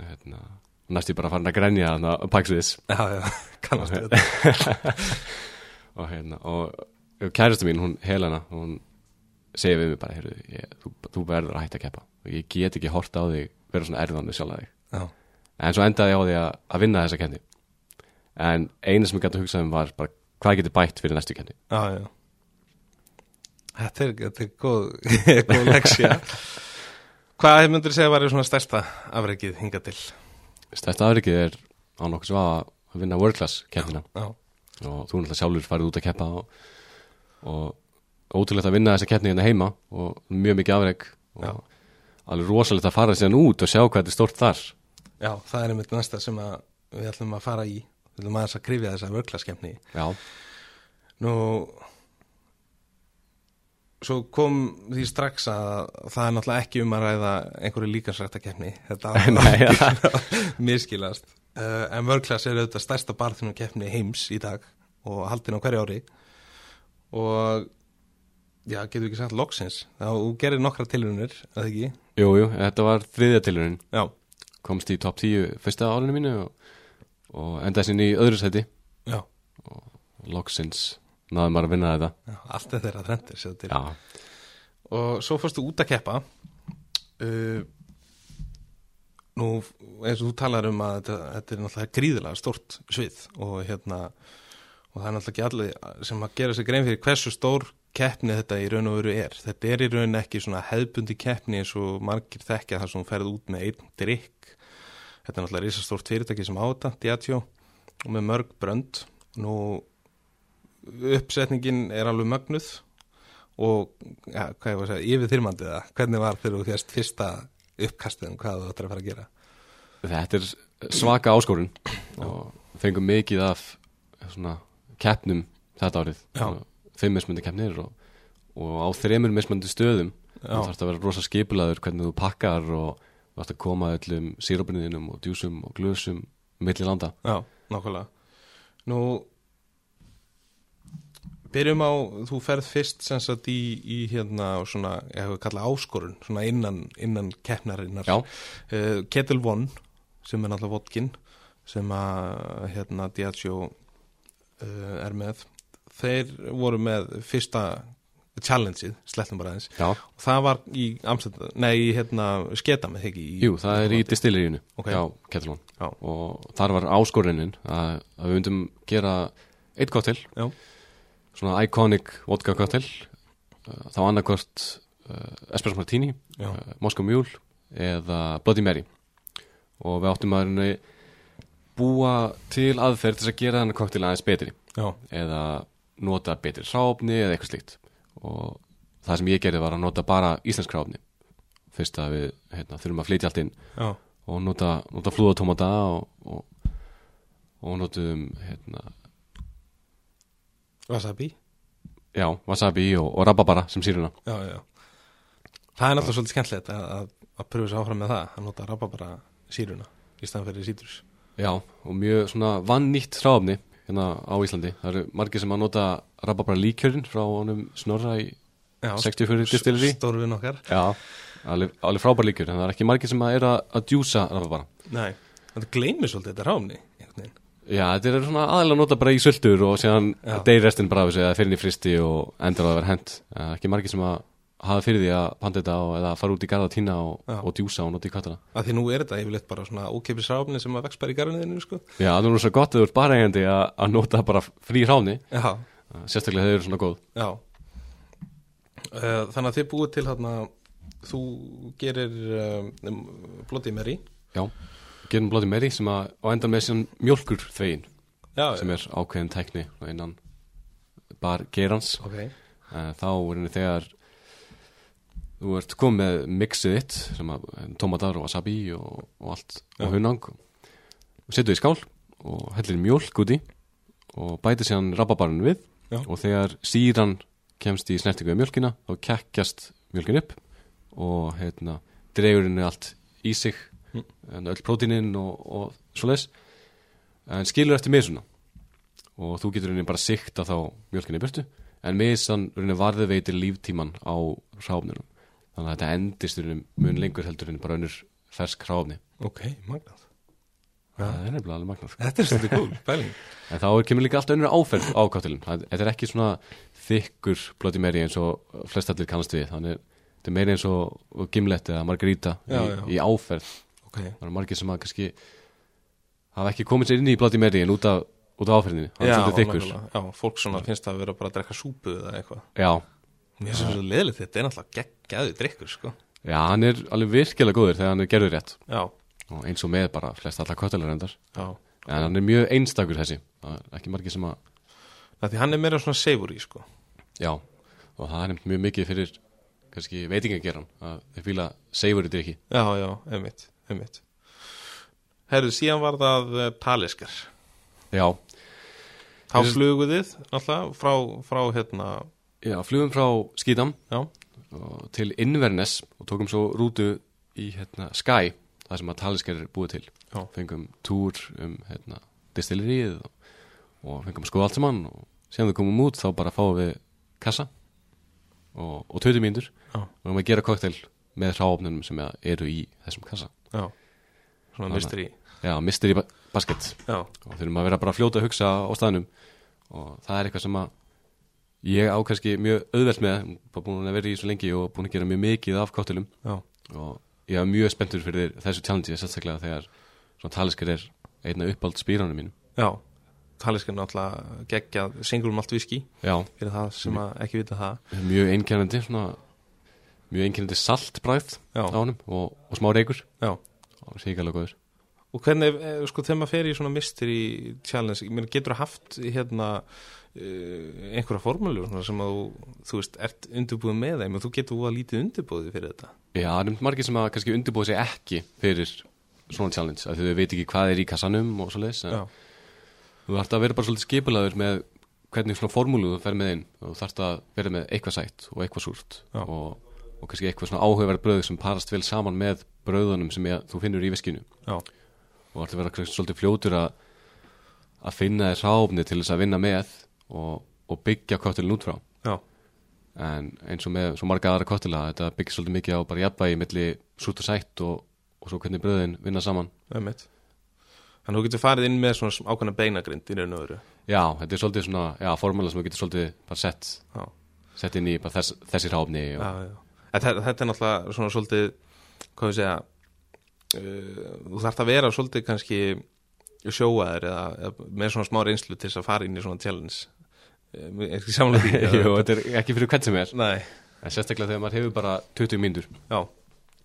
hérna, næstu bara farin að á Paxviðs Já, já, kannast þetta. Og hérna og kærastu mín, hún Helena hún segir við mig bara heyrðu, ég, þú, þú verður að hætta að keppa. Ég get ekki horta á þig vera svona erfðan með sjálf að þig. Já, en svo endaði ég á því að, að vinna þessa kenni en eina sem ég gæti að hugsa um var bara hvað getur bætt fyrir næstu kenni já, já. Þetta er, þetta er góð, góð leksja Hvað myndir segja var svona stærsta afreikið hinga til? stærsta afrikið er á nokkuð sem að að vinna world class kennina Já, og þú náttúrulega sjálfur farið út að keppa og, og ótrúlegt að vinna þessa keppni hérna heima og mjög mikið afreg og Já. alveg rosalegt að fara síðan út og sjá hvað þetta er stórt þar. Já, það er einmitt næsta sem við ætlum að fara í. Við ætlum aðeins að krifja þessa vörklaskemni já, Nú Svo kom því strax að það er náttúrulega ekki um að ræða einhverju líkansrættakefni Þetta að miskilast uh, En vörklass er auðvitað stærsta barþjónu keppni heims í dag og haldin á hverju ári. Og já, getur við ekki sagt loksins. Þá gerir nokkra tilhörunir, eða ekki? jú, jú, þetta var þriðja tilurinn Já, komst í top 10 fyrsta árinu mínu og, og endaði sinni í öðru sæti. Já, loksins náðum maður að vinna þetta. Allt er þeirra sér já, og svo fórstu út að keppa. Uh, nú eins og þú talar um að þetta, þetta er náttúrulega gríðilega stort svið og hérna og það er náttúrulega ekki allir sem að gera sig grein fyrir hversu stór keppni þetta í raun og veru er. Þetta er í raun ekki svona hefðbundi keppni eins og margir þekkja þar sem þú ferð út með einn drikk þetta er náttúrulega risastórt fyrirtæki sem á þetta Diageo og með mörg brönd. Nú uppsetningin er alveg mögnuð og ja, hvað ég var að segja, yfir þyrmandi það hvernig var þegar þú fjast fyrsta uppkastið um hvað þú ættir að fara að gera? Þetta er svaka áskorun og fengum mikið af svona keppnum þetta árið. Já. Fimm mismundi keppnir og, og á þremur mismundi stöðum Já. þú þarfst að vera rosa skipulaður hvernig þú pakkar og þú þarfst að koma öllum sírópinninum og djúsum og glösum milli landa. Já, nákvæmlega. Nú byrjum á, þú ferð fyrst sem sagt í, í hérna svona, ég hefur kallað áskorun svona innan, innan keppnarinnar. Uh, Kettle One sem er náttúrulega vodkin sem að hérna Diageo uh, er með þeir voru með fyrsta challengeið, slettum bara aðeins. Já, og það var í nei, í hérna sketa með ekki í, jú, það er í distilleríinu Ok. hjá Ketilón Já. og þar var áskorunin að, að við myndum gera eitt Já. svona iconic vodka cocktail uh, þá annarkvort uh, Espresso Martini, uh, Moscow Mule eða Bloody Mary. Og við áttum að búa til aðferð til að gera þennan cocktail aðeins betri. Já, eða nota betri hráfni eða eitthvað slíkt. Og það sem ég gerði var að nota bara íslensk hráfni fyrst að við hérna, þurfum að flytja allt inn já, og nota, nota flúðatómata og, og, og notum hérna, wasabi? Já, wasabi og, og rababara sem síruna Já, já, Það er náttúrulega svolítið skemmtilegt að, að, að pröfa sér áfram með það að nota rabba bara síruna í staðan fyrir sítrus já, og mjög svona vannýtt hráfni hérna á Íslandi. Það eru margir sem að nota rababara líkjörinn frá honum snorra í Já, 64 distilleri Stórvinn okkar. Já, alveg, alveg frábær líkjör en það er ekki margir sem að er að, djúsa rababara Nei, þetta gleymir svolítið þetta veginn. Já, þetta er svona aðalega nota bara í sultur og síðan Já. deyr restin bara af þessu eða fyrir í fristi og endur að það vera hent. Eh, ekki margir sem að hafa fyrir því að panta þetta og, eða fara út í garða tína og, og djúsa og nota í kvartana að Því nú er þetta yfirleitt bara svona ókeipis ráfni sem að vex bara í garðinniðinu sko. Já, það er nú svo gott að þú ert bara eigandi að, nota bara frí hráni Já, sérstaklega þeir eru svona góð. Já. Uh, Þannig að þið búið til hérna þú gerir um, Bloody Mary. Já, gerum Bloody Mary sem að á enda með síðan mjólkur þvegin Já, sem er ákveðin svona innan bar gerans. Ok. Eh, þá er henni þegar þú ert komið með mixið þitt sem að eh, tómatar og wasabi og, og allt Já. og hunang og setur í skál og hellir mjólk úti og bætir síðan rababarinn við Já. og þegar síran kemst í snertingu við mjólkina þá kekkjast mjólkin upp og hérna dregur henni allt í sig Mm. en öll prótinin og, og svoleiðis en skilur eftir misuna og þú getur henni bara sikta þá mjölkinni í burtu en misan henni varði veitir líftíman á hráfnunum þannig að þetta endist mun lengur heldur henni bara önnur fersk hráfni Ok, magnað. Það er nefnilega alveg magnar Þetta er svolítið cool, pæling. En þá kemur líka allt önnur áferð á káttilin þetta er ekki svona þykkur Bloody Mary eins og flest allir kannast við. Þannig þetta er meiri eins og gimlet eða margarita Já, í, já. í áferð. Ok, það eru margir sem að kannski hafa ekki komið sér inn í Bloody Mary en út af, af áferðinni. Er já, fólk svona finnst það að vera bara að drekka súpu eða eitthvað. Já, Mér finnst það svo leðilegt þetta er náttúrulega geggjaðu drikkur sko. Já, hann er alveg virkilega góður þegar hann er gerður rétt. Já, og eins og með bara flest allar kottelar endar já. En hann er mjög einstakur þessi. Er ekki margir sem að Það því hann er meira svona savory sko. Já, og það er mjög mikið fyrir kannski veitingageran að þeir seifur í drikki Já, já, einmitt, einmitt. Herru, síðan var það uh, taliskar já, Þá Ég- fluguð þið náttúrulega frá, frá hérna já, flugum frá og til Inverness og tókum svo rútu í hérna, Sky það sem að taliskar er búið til. Já. fengum túr um hérna, distillerið og, og fengum skoða allt saman og síðan við komum út þá bara fáum við kassa og, og 20 mínútur Já. og erum að gera koktel með hráfnunum sem eru í þessum kassa. Já. Svona mystery. Já, mystery ba- basket. Já, og þurfum að vera bara að fljóta að hugsa á staðnum. Og það er eitthvað sem að ég á kannski mjög auðvelt með bara búin að vera í svo lengi og búin að gera mjög mikið af koktelum já, og ég er mjög spenntur fyrir þessu challenge sérstaklega þegar svona taliskar er einna uppáld spýránum mín já. Taliskar náttúrulega geggjað singlum allt viski já, fyrir það sem ekki vita það. Mjög einkennandi svona, mjög einkennandi saltbræð á honum og, og smá reykur. Og síkala góður. Og hvernig, eh, sko, þegar maður fer í svona mystery challenge, ég getur haft hérna einhverja formúlu svona sem að þú, þú veist, ert undirbúið með þeim og þú getur úða lítið undirbúið fyrir þetta. Já, það er margir sem að kannski undirbúið sig ekki fyrir svona challenge því þau veit ekki hvað er í kassanum og svo leis Já, þú þarft að vera bara svolítið skipulaður með hvernig svona formúlu þú fer með inn og þú þarft að vera með eitthvað sætt og eitthvað súrt og, og kannski eitthvað svona áhugaverð bröð sem parast vel saman með bröðunum sem ég, þú finnur í viskinu já, og þarft að vera svolítið fljótur að að finna þér ráfni til þess að vinna með og, og byggja kottilin út frá já, en eins og með svo marga aðra kottila þetta byggir svolítið mikið á bara jafnvægi milli súrt og sætt og, og svo hvernig bröðin vinna saman. Þannig að þú getur farið inn með svona ákveðna beinagrind í raun og öru. já, þetta er svolítið svona, já, formúla sem þú getur svolítið bara sett Já. sett inn í þess, þessi ráfni Þetta, er náttúrulega svona svolítið hvað við segja uh, þú þarft að vera svolítið kannski sjóaður eða, eða með svona smá reynslu til þess að fara inn í svona challenge. Uh, er ekki samlega því Jú, þetta er ekki fyrir hvern sem er. Nei, en sérstaklega þegar maður hefur bara 20 mínútur.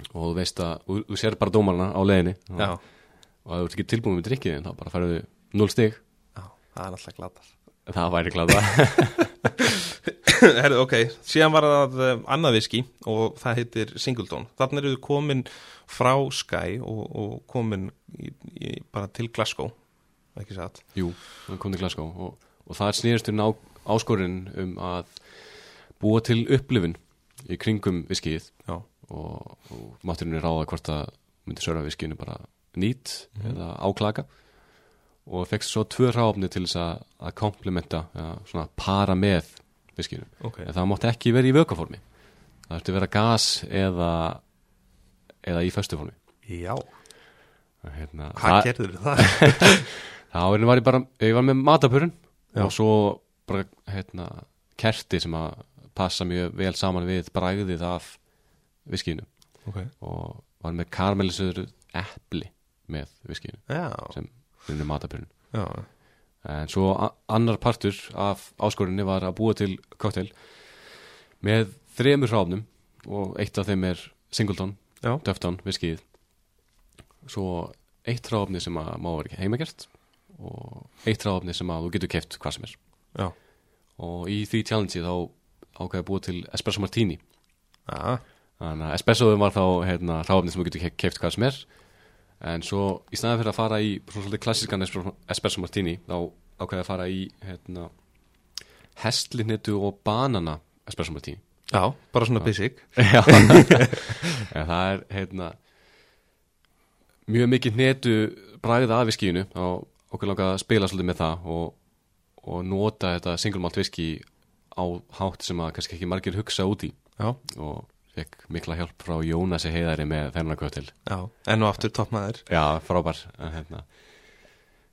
Og þú veist að, þú, þú sér bara dómarna á leiðinni. Og, og þú ert ekki tilbúin með drikkið þá bara færðu 0 stig. Já það er náttúrulega glatað það væri glada. Herðu, ok, síðan var það um, annað viski og það heitir Singleton. Þannig eru þið komin frá Sky og, og komin í, í, bara til Glasgow ekki satt? Jú, það kom til Glasgow og, og það snýrist um áskorinn um að búa til upplifun í kringum viskið Já, og, og mátturinn er ráða hvort það myndi sörfa viskinu bara nýtt eða áklaka og fekst svo tvö ráfni til þess að, að komplementa, ja, svona para með viskinu. ok En það mátti ekki vera í vökaformi. Það ætti að vera gas eða, eða í föstuformi. Já, Hérna, hvað gerður það? Það var ég bara, ég var með matapurinn Já. og svo bara hérna, kerti sem að passa mjög vel saman við bræðið af viskinu ok, og var með karamellisuður epli með viskinu já, sem matapurinn. já En svo annar partur af áskorinni var að búa til koktel með þremur hráfnum og eitt af þeim er Singleton. Dufftown, viskið. Svo eitt hráfni sem að má vera heimagert og eitt hráfni sem að þú getur keft hvað sem er. Já, Og í því challenge þá ákveði að búa til Espresso Martini. já, Þannig að espressoðum var þá hérna, hráfni sem þú getur ke- keft hvað sem er. En svo í staðan fyrir að fara í svona svolítið klassískan espresso, Martini þá ákveði að fara í hérna, hestlinnetu og banana Espresso Martini. Já, bara svona basic. Já. En það er hérna mjög mikið hnetu bragðið af viskíinu og okkur langar að spila svolítið með það og, og nota þetta single malt viski á hátt sem að kannski ekki margir hugsa út í. Já, og fekk mikla hjálp frá Jónasi Heiðari með þennan kvötil já, enn og aftur toppmaður Já, frábær hérna,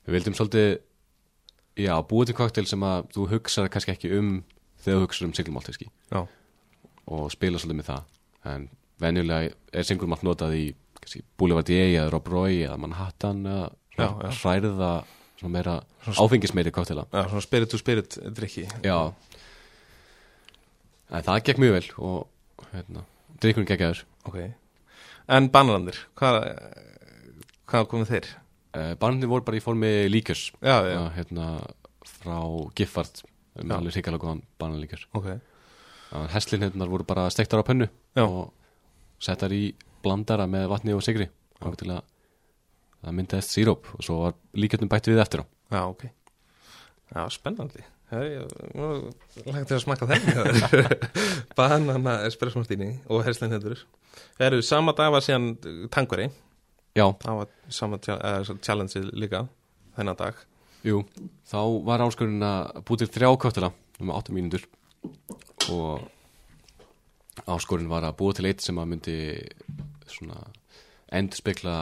Við vildum svolítið Já, búið til koktel sem að þú hugsar kannski ekki um þegar þú hugsar um Já, og spila svolítið með það. En venjulega er single malt notað í Boulevardier eða Rob Roy eða Manhattan eða hræða svona meira áfengismeiri koktela já, svona spirit to spirit drikki Já. En það gekk mjög vel og hérna, drikkurinn geggjaður. Ok, en bananandir, hvað hvað komið þeir? uh, Barnir voru bara í formi líkjörs. Hérna, frá Giffard með Já. alveg hrikalega góðan bananlíkjör ok. Heslinhundnar voru bara stektar á pönnu Já. og settar í blandara með vatni og sigri að það myndaðist síróp og svo var líkjötnum bætt við eftir á. Já, ok. Já, spennandi lægt til að smakka þeim Banana espresso martini og herslein hendur Það eru sama dag var síðan tangari Já, Það var sama eh, challenge líka þennan dag. Jú, þá var áskurinn að búið til þrjá kottela um 8 mínútur. Og áskurinn var að búið til eitt sem að myndi svona endur spekla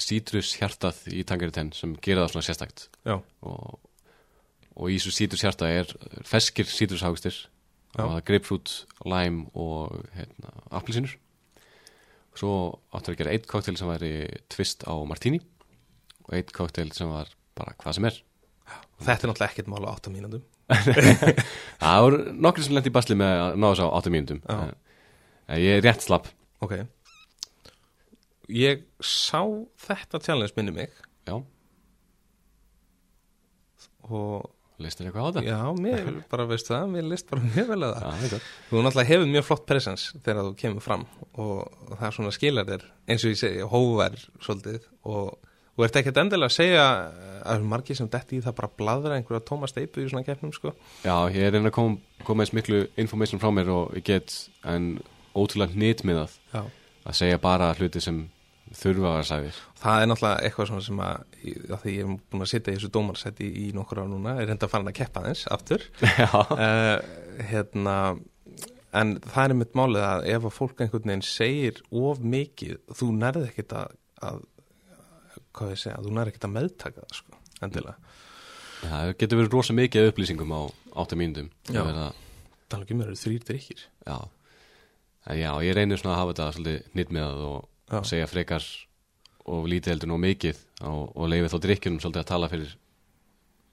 sítrus hjartað í tangari tenn sem gera það svona sérstækt Já, og, og í þessu sítrus hjarta er feskir Já. og er grapefruit, lime og hérna, appelsinur svo áttur að gera eitt koktel sem væri twist á martini og eitt koktel sem var bara hvað sem er. Þetta er náttúrulega ekkert mála 8 mínúndum það voru nokkur sem lendi í basli með að ná þess á 8 mínútum. Já. en, en ég er rétt slapp. Ok. Ég sá þetta challenge minni mig. Já, og listir eitthvað á þetta? Já, mér bara veist það, mér list bara mjög vel að það. Já, þetta. Þú náttúrulega hefur mjög flott presence þegar þú kemur fram og það er svona skilar þér eins og ég segi, hóver svolítið og þú ert ekkert endilega að segja að margir sem detti í það bara bladra einhverja tóma steipu í svona keppnum sko. Já, ég er reyna að koma, koma eins miklu information frá mér og ég get en ótrúlega hnit með það að segja bara hluti sem þurfa að vera sagðir Það er náttúrulega eitthvað svona sem að, að því ég er búin að sitja í þessu dómarsætti í nokkur á núna, er reynda að fara að keppa þess aftur. Uh, hérna en það er mitt málið að ef að fólk einhvern veginn segir of mikið þú nærði ekkit að, að hvað ég segja, þú nærði ekkit að meðtaka það sko, endilega. Það getur verið rosa mikið upplýsingum á 8 mínútum. Já. að að tala ekki mér eru þrýr drikkir Já, en já, ég reynir svona að hafa þetta svolítið nýtt með það og Já. segja frekar og lítið heldur nú mikið og, og leiði þá drikkjunum svolítið að tala fyrir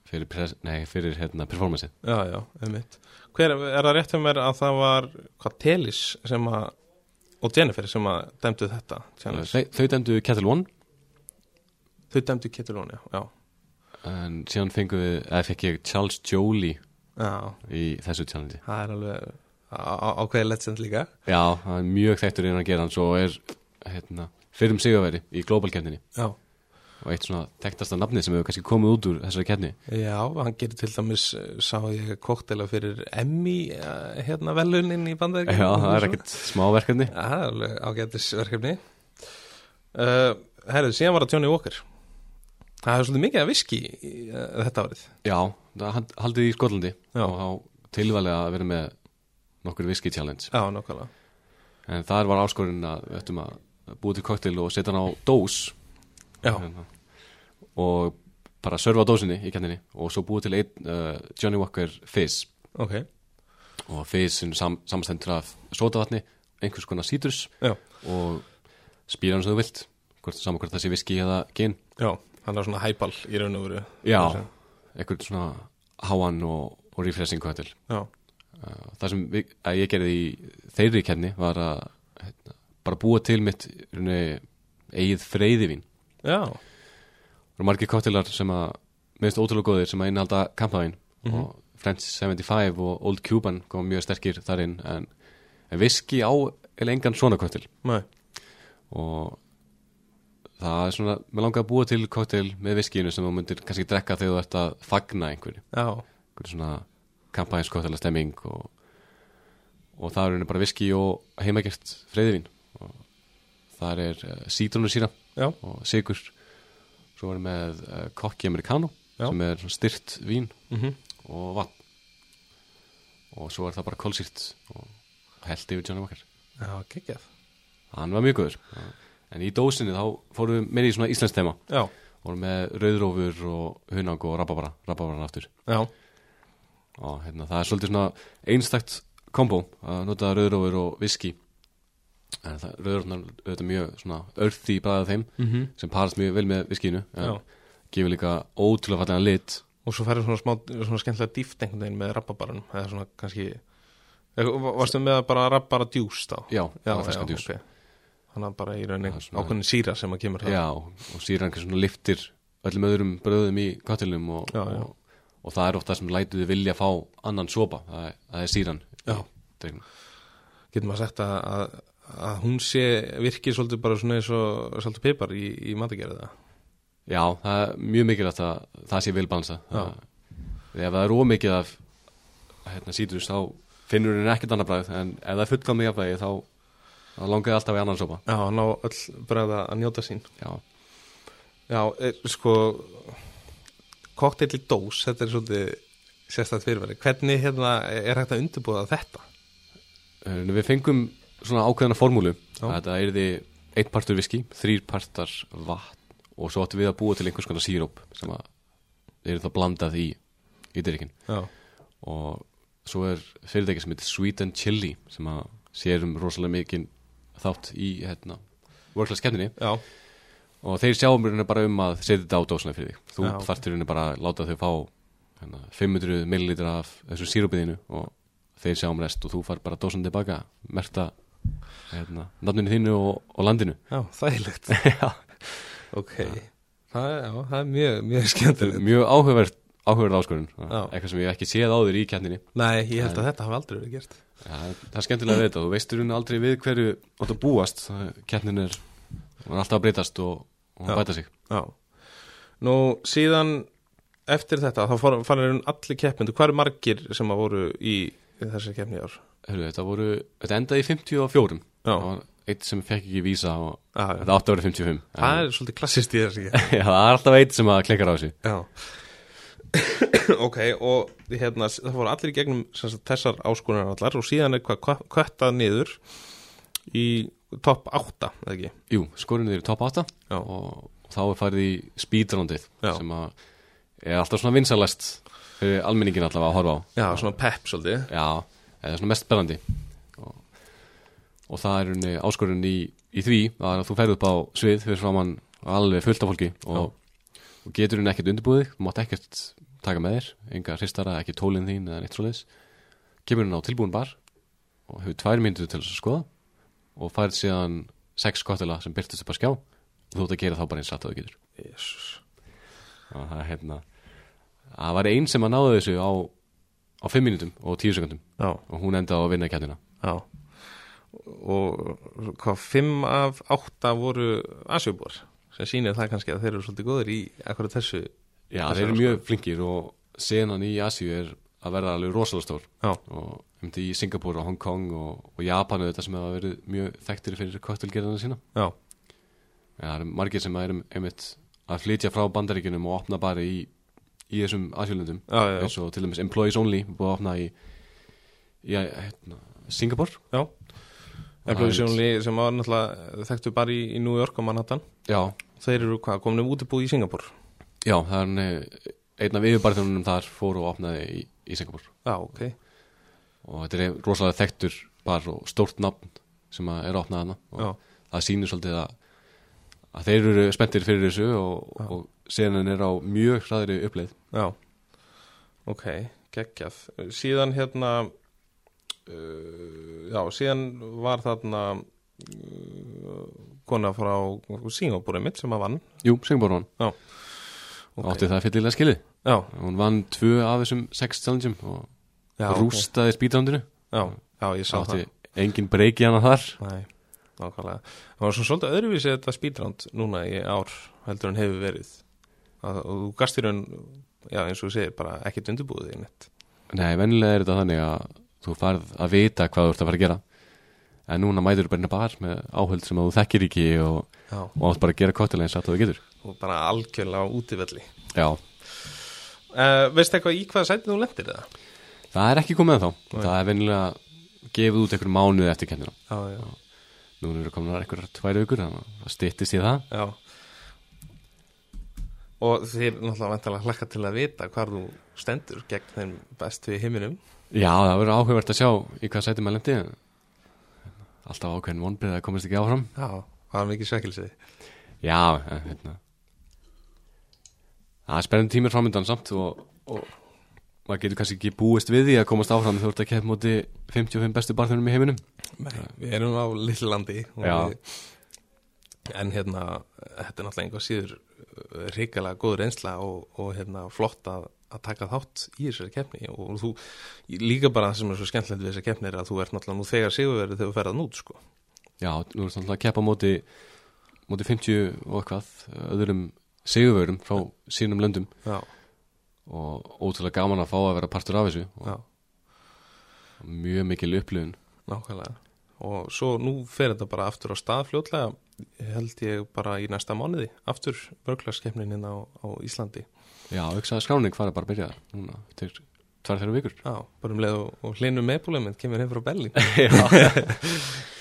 fyrir, pres, nei, fyrir hérna, performanceið. Já, já, einmitt. Hver, er það rétt hjá mér að það var hvað Telis sem að og Jennifer sem að dæmdu þetta? Þau, þau dæmdu Kettle One. Þau dæmdu Kettilón, já, já. En síðan fengum við, eða fekk ég Charles Jolie Já, í þessu challenge það er alveg ákveðið legend líka. Já, það er mjög þekktur innan að gera hans og er hérna, fyrrum sigurveri í global-kefninni Já, og eitt svona þekktasta nafni sem hefur kannski komið út úr þessari kefni já, hann gerir til dæmis eh, sá ég koktela fyrir Emmy eh, hérna velunin í bandaríkjum Já, það er ekkert smáverkefni Það er alveg ágættisverkefni uh, Herrið, síðan var það Johnny Walker. Það er svolítið mikið að viski uh, þetta árið. Já, það hald- haldið í Skotlandi Já. og þá tilvælega að vera með nokkur whisky challenge. Já, nokkala en þar var áskorinn að við ættum að búa til koktel og setja hann á dós. Hérna, og bara serva dósinni í kenninni og svo búa til einn uh, Johnny Walker Fizz. Ok. Og Fizz sam, samstendur af sótavatni, einhvers konar sítrus Já, og spýra hann sem þú vilt saman hvort það sé whisky eða gin. Já, hann er svona hæpal í raun og veru. Já, einhvern svona háan og, og refreshing koktel Já, Uh, það sem við, ég gerði í þeirri kenni var að hérna, bara búa til mitt runni, eigið freyðivín já, og margir koktelar sem að minnst ótrúlega góðir sem að innhalda kampavín. Og French 75 og Old Cuban kom mjög sterkir þar inn en, en viski á eða engan svona koktel mæ og það er svona, mér langar að búa til koktel með viskinu sem þú myndir kannski drekka þegar þú ert að fagna einhverju. Já, einhverju svona kampænskottala stemming og, og það er rauninni bara viski og heimagert freyðivín og það er uh, sítrónusýra já, og sigur svo erum með uh, kokki americano Já. sem er styrt vín mhm. og vatn. Og svo er það bara kólsýrt og held yfir Johnny Walker. Já, geggjað. Hann var mjög góður. En í dósinni þá fórum við meira í svona íslensk tema. Já, vorum með rauðrófur og hunang og rababara rababaran aftur. Já, og hérna, það er svolítið svona einstakt kombo að nota rauðrófur og viski en það rauðrófnar auðvitað mjög svona örþi í bræðað þeim mhm. sem parast mjög vel með viskinu Já. en gefur líka ótrúlega fallega lit. Og svo færðu svona smá, svona skemmtilega dýft einhvern veginn með rabbabaranum eða svona kannski Varstu með að bara rabbara djús þá? já, Já, já, já, ok. Þannig að bara í rauninni ákveðin síra sem að kemur það já og síðan kannski svona liftir öllum öðrum bröðum í kottilum og, og, og það er ofta sem lætuði vilja fá annan sopa, það er, það er síran. Getur maður sagt að, að, að hún sé virkið svolítið bara svona eins og svolítið pipar í, í matagerða já, það er mjög mikilvægt að það sé vel bansa Já. ef það er ómikið af hérna, sítrus þá finnur henni ekkert annað bræð en ef það er fullkomið jafnvægi þá, þá langaði alltaf í annan sopa Já, ná öll bræða að njóta sín já, Já, er, sko kokteil í dós, þetta er svolítið sérstætt fyrirværi. Hvernig hérna er hægt að undirbúða þetta? En við fengum svona ákveðna formúlu. Þetta er því einn partur viski, þrýr partar vatn og svo áttum við að búa til einhvers konar síróp sem að eru þá blandað í í dyrkin og svo er fyrirtæki sem heitir Sweet and Chili sem að sér um rosalega mikinn þátt í hérna, já, og þeir sjáum hérna bara um að setja þetta á dósuna fyrir þig. Þú þarftir hérna bara að láta þau fá hérna, 500 millilitra af þessu sírópiðinu og þeir sjáum rest og þú far bara dósan tilbaka merta hérna, nafninu þínu og, og landinu já, þægilegt. Já. Ok, það já, það er mjög, mjög skemmtilegt. mjög áhugavert áskorun eitthvað sem ég ekki séð áður í kenninni Nei, ég held að þetta hafi aldrei verið gert. Já, það er skemmtilega að veit þú veistur hún aldrei við hverju átt að búast kennin er, hún er alltaf að breytast og, og Já. hún bæta sig Já. Nú, síðan eftir þetta, þá fór- farin allir keppindu. Hvað eru margir sem að voru í, þessari keppni ár? Heru, þetta, voru, þetta endaði í 54 Já. það var eitt sem fekk ekki vísa og Já, já. þetta átti að vera 55 en, Það er svolítið klassist í já, það er alltaf eitt sem að klikkar á þessu Ok, og hérna, það fóru allir í gegnum sagt, þessar áskonar allar og síðan er hvað kvættað niður í topp 8, eða ekki? Jú, skorinu er í top 8 Já. og, þá er farið í speedroundið sem að er alltaf svona vinsalest fyrir almenningin allavega að horfa á Já, svona pepp svolítið Já, eða svona mest spennandi. Og, og það er unni áskorun í, í því að þú ferð upp á svið fyrir framann alveg fullt af fólki og, og getur henni ekkert undirbúið þú mátt ekkert taka með þér enga hristara, ekki tólinn þín eða neitt svoleiðis. Kemur henni á tilbúin bar og hefur tvær myndir til þess að skoða og færð síðan sex kottela sem byrtist upp á skjá. Og þú ert að gera þá bara eins að þú getur. Jesus. og það er hérna það var einn sem að náðu þessu á, á 5 mínutum og 10 sekundum Já, og hún endaði að vinna kættina já. Og hvað, fimm af átta voru asjubor sem sýnir það kannski að þeir eru svolítið góður í akkurat þessu Já, þeir eru mjög flinkir og senan í Asíu er að verða alveg rosalega stór. Já, og um í Singapur og Hong Kong og, og Japanu þetta sem hafa verið mjög þekktir fyrir koktelgerðina sína. Já, það eru margir sem eru einmitt að flytja frá bandaríkunum og opna bara í, í þessum já. eins og til dæmis Employees Only búið að opna í, í hérna, Singapur já. það er Employeesjónli sem var náttúrulega þekktu bara í, í New York og Manhattan. Já, þeir eru hvað, komin um útibúð í Singapur já, það er eh, einn af yfirbarðunum þar fór og opnaði í, í Singapur Já, ok, og þetta er rosalega þekktur bar og stórt nafn sem að er að opna hana og já, það sýnir svolítið að, að þeir eru spenntir fyrir þessu og, og senan er á mjög hraðri uppleið já. Ok, geggjað. Síðan hérna uh, Já, síðan var þarna uh, kona frá Singapúri mitt sem að vann. Jú, Singapur vann, Ok. átti það fyllilega skilið. Já, hún vann tvö af þessum sex challengeum og já, rústaði spídrandinu Já, já, ég sá átti engin breyki hana þar. Það Nei, nákvæmlega. Það var svona svolítið öðruvísi þetta speedround núna í ár heldur en hefur verið. Að, og þú gastir hann já, eins og segir, bara ekkert undirbúið í nett Nei, vennilega er þetta þannig að þú farð að vita hvað þú ert að fara að gera. En núna mætur þú bara inn að bar með áhöld sem að þú þekkir ekki og, og átt bara að gera kottilega eins að þú getur. Og bara algjörlega á útivelli Já, uh, Veistu eitthvað í hvaða sætið þú lendir það? það er ekki komið að þá Nei. það er vennilega gefið út einhverjum mánuði eftir kennina Núna eru komin einhverjar tvær vikur þannig að það styttist í það. Já Og þið náttúrulega vantalega hlakka til að vita hvar þú stendur gegn þeim bestu í heiminum. Já, það verður áhugavert að sjá í hvað sæti maður lendi en alltaf ákveðin vonbrið að komast ekki áfram. Já, það var mikið svekilsið Já, en, hérna. Það er spennandi tímir framöndan samt og, og maður getur kannski ekki búist við því að komast áfram þú ert að kemja móti 55 bestu barþunum í heiminum. Nei, við erum á litlu landi og Já. við, En hérna, þetta er náttúrulega einhver síður ríkalega góð reynsla og, og hérna, flott að, að taka þátt í þessari keppni. Og þú, líka bara það sem er svo skemmtilegt við þessari keppni er að þú ert náttúrulega nú þegar sigurverið þegar þú ferðað nút sko. Já, nú er það að keppa móti móti 50 og eitthvað öðrum sigurvörum frá sínum löndum. Já, og ótrúlega gaman að fá að vera partur af þessu. Mjög mikil upplifun. Nákvæmlega og svo nú fer þetta bara aftur á stað fljótlega held ég bara í næsta mánuði aftur vörklagskeppnin inn á, á Íslandi. Já, auksaði skráning fara bara að byrja? Núna til tvær þeirra vikur. Já, bara um leið og, og hlinu meðbúlega kemur heim frá Berlín.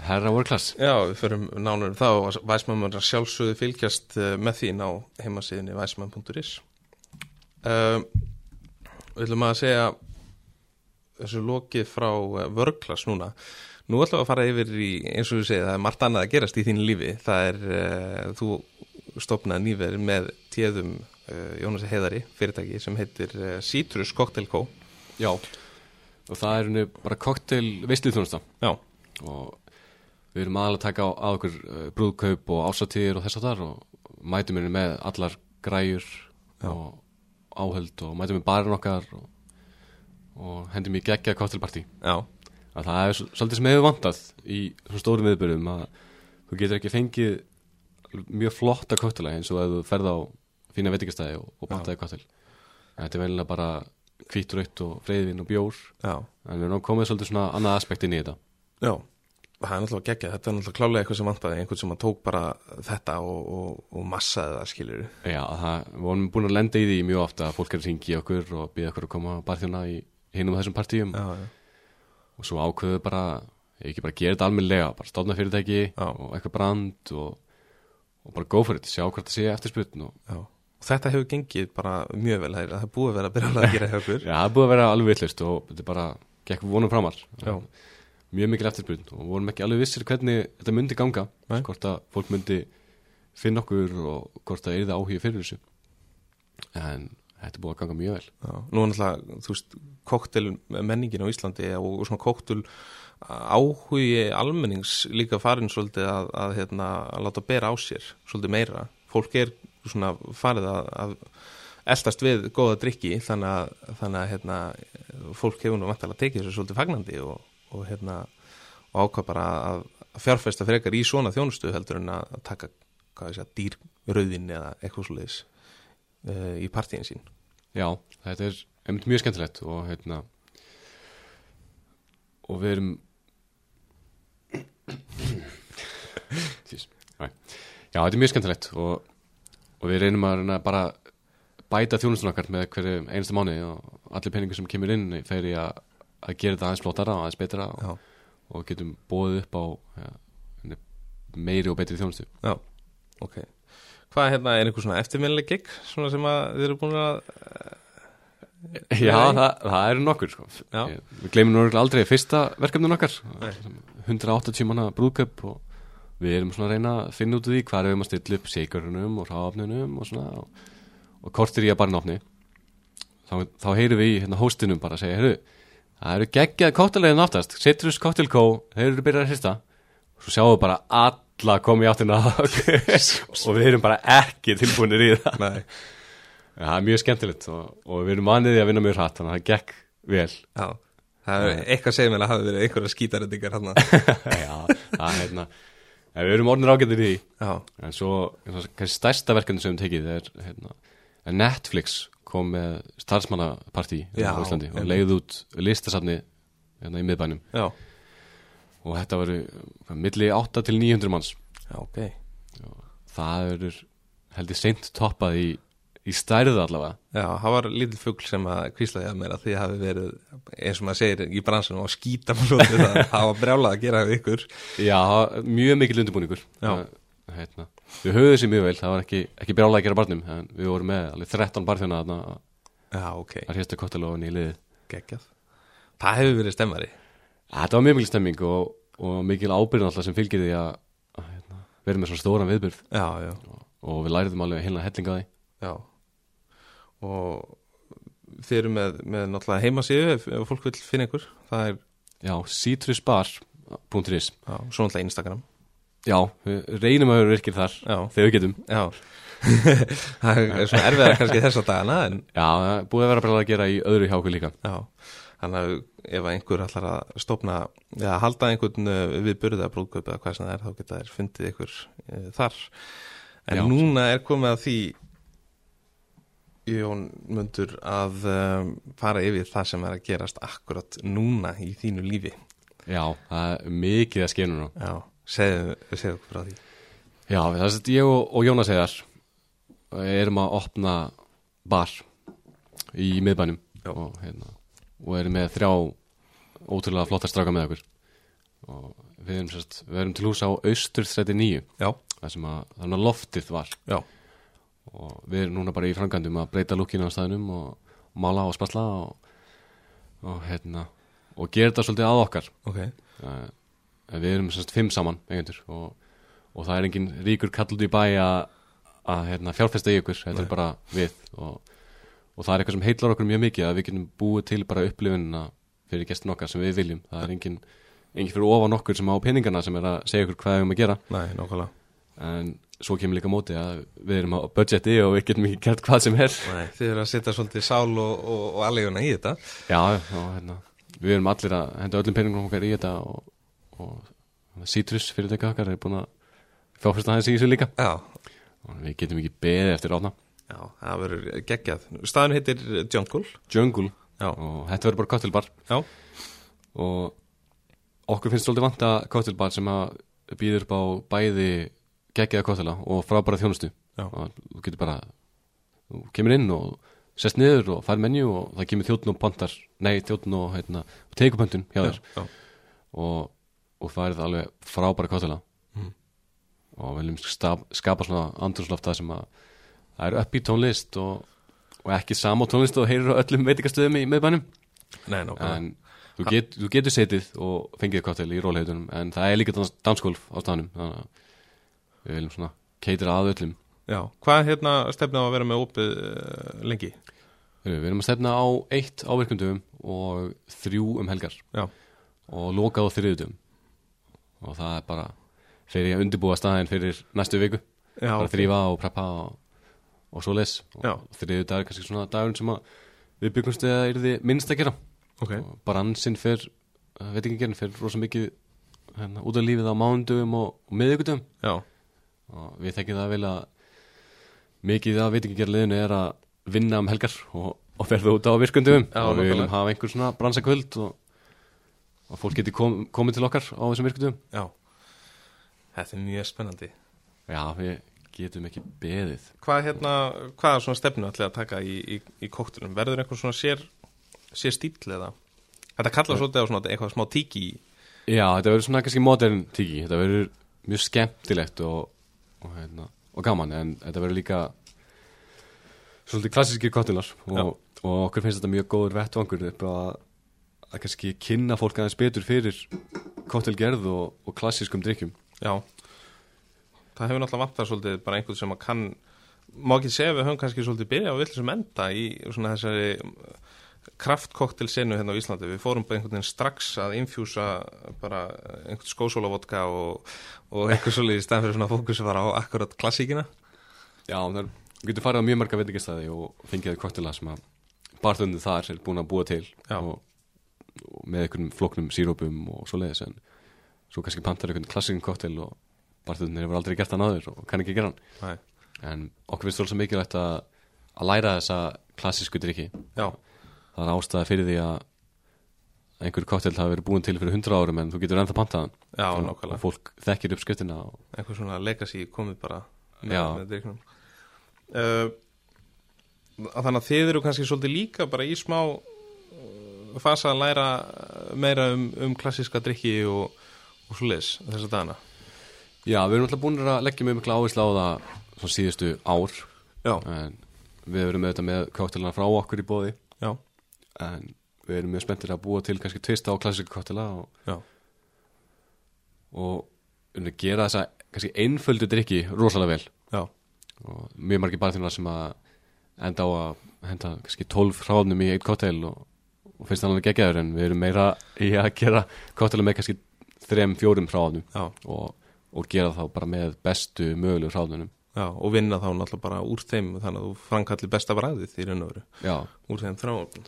Herra Class Já, við förum nánur um það og Væsmann er sjálfsögðu fylgjast eh, með því á heimasíðinni væsmann.is uh, Við ætlum að segja þessu lokið frá vörglas núna Nú ætlum við að fara yfir í, eins og við segja, það er margt annað að gerast í þínu lífi. Það er, uh, þú stopnaði nýverið með téðum uh, Jónas Heiðari, fyrirtæki sem heitir uh, Citrus Cocktail Co. Já, og það er henni bara koktel veislið þjónusta Já, og við erum aðalega að taka á, á okkur brúðkaup og ásatíðir og þess að þar og mætum henni með allar græjur Já. og áhöld og mætum við barinn okkar og, og hendum í geggja koktelpartí já, að það er svo- svolítið sem hefur vantað í svona stórum viðbyrjum að þú getur ekki fengið mjög flotta koktela eins og að þú ferð á fína veitingastæði og, og pantaði koktel en þetta er venilega bara hvítt raut og freyðvin og bjór. Já. En við erum komið svolítið svona annað aspekt inn í þetta. Já, það er náttúrulega geggjað, þetta er náttúrulega klálega eitthvað sem vantaði, einhvern sem að tók bara þetta og, og, og massaði það skilur Já, það, við vorum búin að lenda í því mjög ofta að fólk er að ringi okkur og býða okkur að koma barþjóna í hinum þessum partíum. Já, já, og svo ákveðu bara, ekki bara gera þetta almennilega, bara stofna fyrirtæki Já. og eitthvað brand og, og bara go for it, sjá hvort það sé eftirspurn og já. Og þetta hefur gengið bara mjög vel, það það er búið að vera að byrja að gera okkur Já, það er búið að vera alveg villust og þetta bara gekk vonum framar mjög mikil eftirspurn og vorum ekki alveg vissir hvernig þetta myndi ganga hvort að fólk myndi finna okkur og hvort það er það áhugi fyrir þessu. En þetta er búið að ganga mjög vel Já, nú er náttúrulega, þú veist, koktel menningin á Íslandi og, og svona koktel áhugi almennings líka farin svolítið að, að, hérna, að láta bera á sér svolítið meira. Fólk er svona farið að, að eldast við góða drikki þannig að, þannig hérna, fólk hefur nú vantilega tekið þessu svolítið fagnandi og, og, hérna, og ákvað bara að fjárfesta frekar í svona þjónustu heldur en að taka dýrrauðin eða eitthvað svolítið uh, í partíin sín. Já, þetta er einmitt mjög skemmtilegt og hérna og við erum. Já, þetta er mjög skemmtilegt og, og við reynum að reyna bara bæta þjónustun okkar með hverju einasta mánu og allir peningur sem kemur inn fer í að, að gera þetta aðeins flottara og aðeins betra og, og getum bóðið upp á ja, meiri og betri þjónustu Já, ok Hvað hérna, er einhver svona eftirminnileg gig svona sem að þið eru búin að Já, Nei. það, það eru nokkur sko. Já. Ég- Við gleymum nú örugglega aldrei fyrsta verkefnin okkar Nei. 180 manna brúðköp og við erum svona að reyna að finna út úr því hvað er við erum að stilla upp seikörunum og ráfnunum og svona og, og kortir í að bara náfni þá, þá heyrum við í hérna, hóstinum bara að segja það eru geggjað kóttalegin áttast Citrus Cocktail Co, þeir eru byrjað að hrista svo sjáum við bara alla koma í áttina og við erum bara ekki tilbúinir í það. Nei, Ja, það er mjög skemmtilegt og, og við erum vanið í að vinna mjög hratt þannig að það gekk vel. Já. Það er eitthvað segir mér að hafi verið einhverja skítarendingar hann Já, það er hérna en Við erum orðinir ágættir í Já, en svo, kannski stærsta verkefni sem við tekið er hérna, Netflix kom með starfsmannapartí Já, á Íslandi og leiði út listasafni hérna í miðbænum. Já, og þetta hvað, milli 8 til 900 manns. Já, ok. Það eru held ég seint toppað í, í stærðu allavega. Já, það var lítill fugl sem að kvíslaði að mér að því hafi verið, eins og maður segir í bransunum mér svolítið það var brjálað að gera við ykkur. Já, var mjög mikil undirbúningur. Já. Það- hérna, Við höfum þessi mjög vel, það var ekki, ekki brjálega að gera barnum en við vorum með alveg 13 barþjóna þarna Já, ok, að hérstu kottalofan í liðið. Geggjað. Það hefur verið stemmari Þetta var mjög mikil stemming og, og mikil ábyrðin alltaf sem fylgir því að, að hérna, vera með svona stóran viðbyrð Já, já, og við læriðum alveg heilna hellinga því. Já. Og þið eru með, með náttúrulega heimasíðu ef, ef fólk vil finna ykkur. Það er, Já, citrusbar.is já, svo náttúrulega Instagram. Já, við reynum að vera virkir þar Já, þegar við getum. Já. Það er svona erfiðar kannski þessa dagana en Já, það búið að vera bara að gera í öðru hjá okkur líka. Já, þannig að ef einhver ætlar að stofna, eða halda einhvern uh, við burða brúðkaup eða hvað sem það er, þá geta þær fundið ykkur uh, þar. En Já. núna er komið að því, Jón Mundur, að um, fara yfir það sem er að gerast akkurat núna í þínu lífi. Já, það er mikið að skenu nú Já, segðu, segðu okkur frá því. Já, það er að ég og, og Jónas eðar erum að opna bar í miðbænum Já. og, hérna, og erum með þrjá ótrúlega flottar stráka með okkur. Og við erum, sérst, við erum til hús á Austur 39 Já, þar sem að þannig að loftið var. Já, og við erum núna bara í frangandum að breyta lukkinu á staðinum og mála og spasla og, og hérna og gera þetta svolítið að okkar. Ok. uh, við erum semst fimm saman eigendur og, og það er engin ríkur kall út í bæ að að, hérna, fjárfesta í ykkur, þetta Nei. er bara við og, og það er eitthvað sem heitlar okkur mjög mikið að við getum búið til bara upplifunina fyrir gestin okkar sem við viljum. Það er engin, engin fyrir ofan okkur sem á peningana sem er að segja okkur hvað við erum að gera. Nei, nákvæmlega. en svo kemur líka móti að við erum á budgeti og við getum ekki gert hvað sem er. Nei, þið eru að setja svolítið sál og, og, og alleguna í þetta. já, og hérna við erum allir að henda öllum peningum okkar í þetta og, og Citrus fyrirtækja okkar er búin að fjáfesta hans í þessu líka. Já, og við getum ekki beðið eftir átna já, það verður geggjað. Staðan heitir Jungle. Jungle Já, og þetta verður bara cocktailbar já, og okkur finnst svolítið vanta cocktailbar sem að býður upp á bæði geggjaða cocktaila og frábæra þjónustu Já. og þú getur bara þú kemur inn og sest niður og fær menju og það kemur þjóttn og pantar nei þjóttn og hérna og tegur pöntun hjá já, þér já. og, og færið alveg frábæra cocktaila Mhm. og viljum staf, skapa svona andrúsloft það sem að það er upp í tónlist og, og ekki sama tónlist og heyrir á öllum veitingastöðum í miðbænum. Nei, en þú, get, þú getur setið og fengið káttel í rólheitunum en það er líka dans, dansgolf á staðnum þannig að við viljum svona keitra að öllum. Já, hvað hérna stefnið á að vera með opið uh, lengi? Við erum að stefna á eitt áverkundum og þrjú um helgar. Já, og lokað á þriðutum og það er bara fyrir að undirbúa staðin fyrir næstu viku. Já, bara þrýfa og preppa og, og svo les. Og þriðu dag er kannski svona dagurinn sem að við byggumst að er þið minnst að gera. Ok. Og bara ansinn fyrir veit ekki gerðin, fyrir rosa mikið hérna, út af lífið á mánudum og, og miðvíkutum Já, og við þekkjum það vel að mikið af veit ekki gerð liðinu er að vinna um helgar og, og ferða út á virkundum Já, og við viljum hafa einhver svona bransakvöld og, og fólk geti kom, komið til okkar á þessum virkundum já. Þetta er mjög spennandi. Já, við getum ekki beðið. Hvað hérna, hvað svona stefnu ætlaði að taka í, í, í kóktelum? Verður einhver svona sér, sér stíl eða? Þetta kallar svolítið á svona eitthvað smá tíki Já, þetta verður svona kannski modern tiki. Þetta verður mjög skemmtilegt og, og, hérna, og gaman en þetta verður líka svolítið klassískir kottilar og, og okkur finnst þetta mjög góður vettvangur upp að, að kannski kynna fólk aðeins betur fyrir kottilgerð og, og klassískum drikkjum Já Það hefur náttúrulega vantað svolítið bara einhvern sem að kann Má ekki segja við höfum kannski svolítið byrja á villisum enda í svona þessari kraftkoktel senu hérna á Íslandi. Við fórum bara einhvern veginn strax að infjúsa bara einhvern skósólavodka og, og einhvern svolítið í stæðan fyrir svona fókus að fara á akkurat klassíkina. Já, það er, við getum farið á mjög marga veitingastæði og fengið kottila sem að barþöndið þar er búin að búa til og, og með einhvern flóknum sírópum og svo leiðis en svo kannski pantar einhvern klassíkin kottil og barþöndið hefur aldrei gert hann áður og kann ekki gera hann. Nei. en okkur finnst þóls mikilvægt að, að læra þessa klassísku drikki Já, það er ástæða fyrir því að einhver kottil hafi verið búin til fyrir 100 árum en þú getur ennþá pantaðan já, og nákvæmlega. fólk þekkir upp skriftina og, einhver svona legacy komið bara með, Já. með drikknum uh, Þannig að þið eru kannski svolítið líka bara í smá uh, fasa að læra meira um, um klassíska drikki og, og svo leis þess að dana Já, við erum alltaf búin að leggja mjög mikla áherslu á það svona síðustu ár. Já, en við erum auðvitað með káttelina frá okkur í bóði já, en við erum mjög spenntir að búa til kannski tvista á klassíka káttela og, og um að gera þessa kannski einföldu drikki rosalega vel. Já, og mjög margir barþjónar sem að enda á að henda kannski 12 hráðnum í eitt káttel og, og finnst það alveg geggjaður en við erum meira í að gera káttela með kannski 3-4 hráðnum og, og gera þá bara með bestu mögulegu hráðnunum já og vinna þá náttúrulega bara úr þeim þannig að þú framkallir besta bræðið í raun og veru. Já, úr þeim þráum.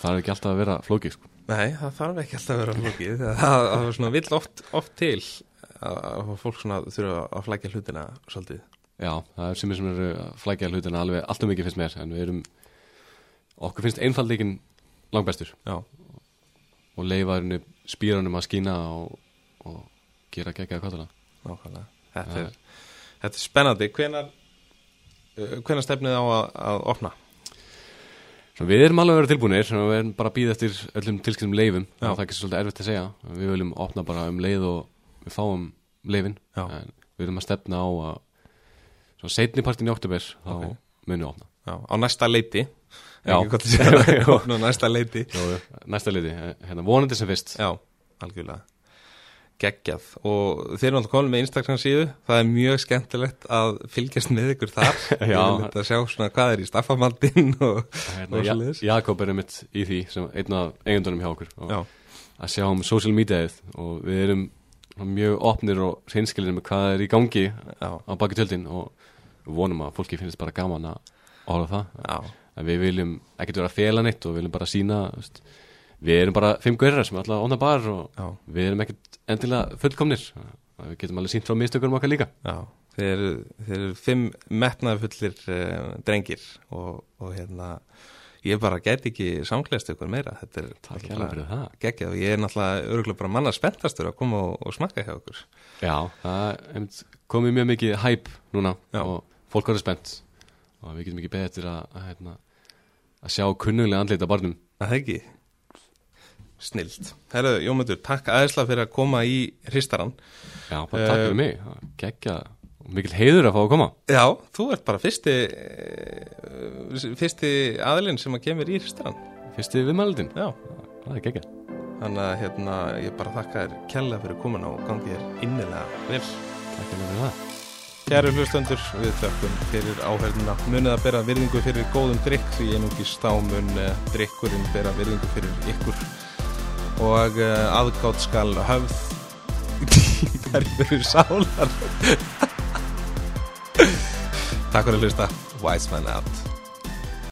Það er ekki alltaf að vera flókið sko. Nei, það þarf ekki alltaf að vera flókið. Það, það, er svona vill oft, oft til að, að fólk svona þurfa að flækja hlutina svolítið. Já, það er sem sem eru að flækja hlutina alveg allt um mikið finnst mér en við erum okkur finnst einfaldleikin langbestur. Já, og leifaðurinn spýranum að skína og, og gera geggjaða kvartala nákvæmlega. Þetta Já. er, þetta er spennandi. Hvenar, uh, hvenar stefnið á að, að opna? Við erum alveg að vera tilbúinir við erum bara að býða eftir öllum tilskynum leifum það er ekki svolítið erfitt að segja. Við viljum opna bara um leið og við fáum leifin Já. en við erum að stefna á að svo setni partin í oktober þá Ok. munum við opna. Já, á næsta leiti. Já. Ekki gott að segja, opna á næsta leiti. Næsta leiti, hérna vonandi sem fyrst. Já, algjörlega geggjað. Og þeir eru náttúrulega komin með Instagram síðu. Það er mjög skemmtilegt að fylgjast með ykkur þar. Þetta sjá svona hvað er í staffamaldin og, hérna, og ja, svoleiðis. Jakob er einmitt í því sem einn af eigundunum hjá okkur að sjá um social mediaið. Og við erum mjög opnir og hreinskilir með hvað er í gangi já, á baki tjöldin. Og við vonum að fólki finnst bara gaman að orða það. Já, en við viljum ekkert vera að fela neitt og viljum bara sína veist, við erum bara fimm gaurar sem er alltaf onna bar og já, við erum ekkert endilega fullkomnir. Við getum alveg sínt frá mistökunum okkar líka. Já. Þeir, eru, þeir eru fimm metnaðfullir uh, drengir og, og hérna ég bara gæti ekki samklæðast ykkur meira. Þetta er Takk hérlega fyrir það. geggjað. Og ég er náttúrulega örgulega bara manna spenntastur að koma og, og smakka hjá okkur Já, það er einmitt komið mjög mikið hæp núna Já. og fólk verður spennt. Og við getum ekki beðið eftir að, að, hérna, að sjá kunnulega andleita barnum. Það er ekki Snilt. Herru, Jómundur, takk aðeinslega fyrir að koma í hristarann. Já, bara takk eh, fyrir mig. Gekja, mikil heiður að fá að koma. Já, þú ert bara fyrsti, eh, fyrsti aðilinn sem að kemur í hristarann. Fyrsti viðmældin? Já. Það er gegja. Þannig að hérna, ég bara þakka þér kella fyrir komin á gangi þér innilega vel. Takk fyrir það. Kæru hlustöndur, við þökkum fyrir áhengina. Munið að bera virðingu fyrir góðum drikk því einungist ámun eh, drikkurinn bera virðingu fyrir ykkur og eh, uh, aðgátt skal höfð dýberður sálar. Takk fyrir að hlusta. Wise Man Out.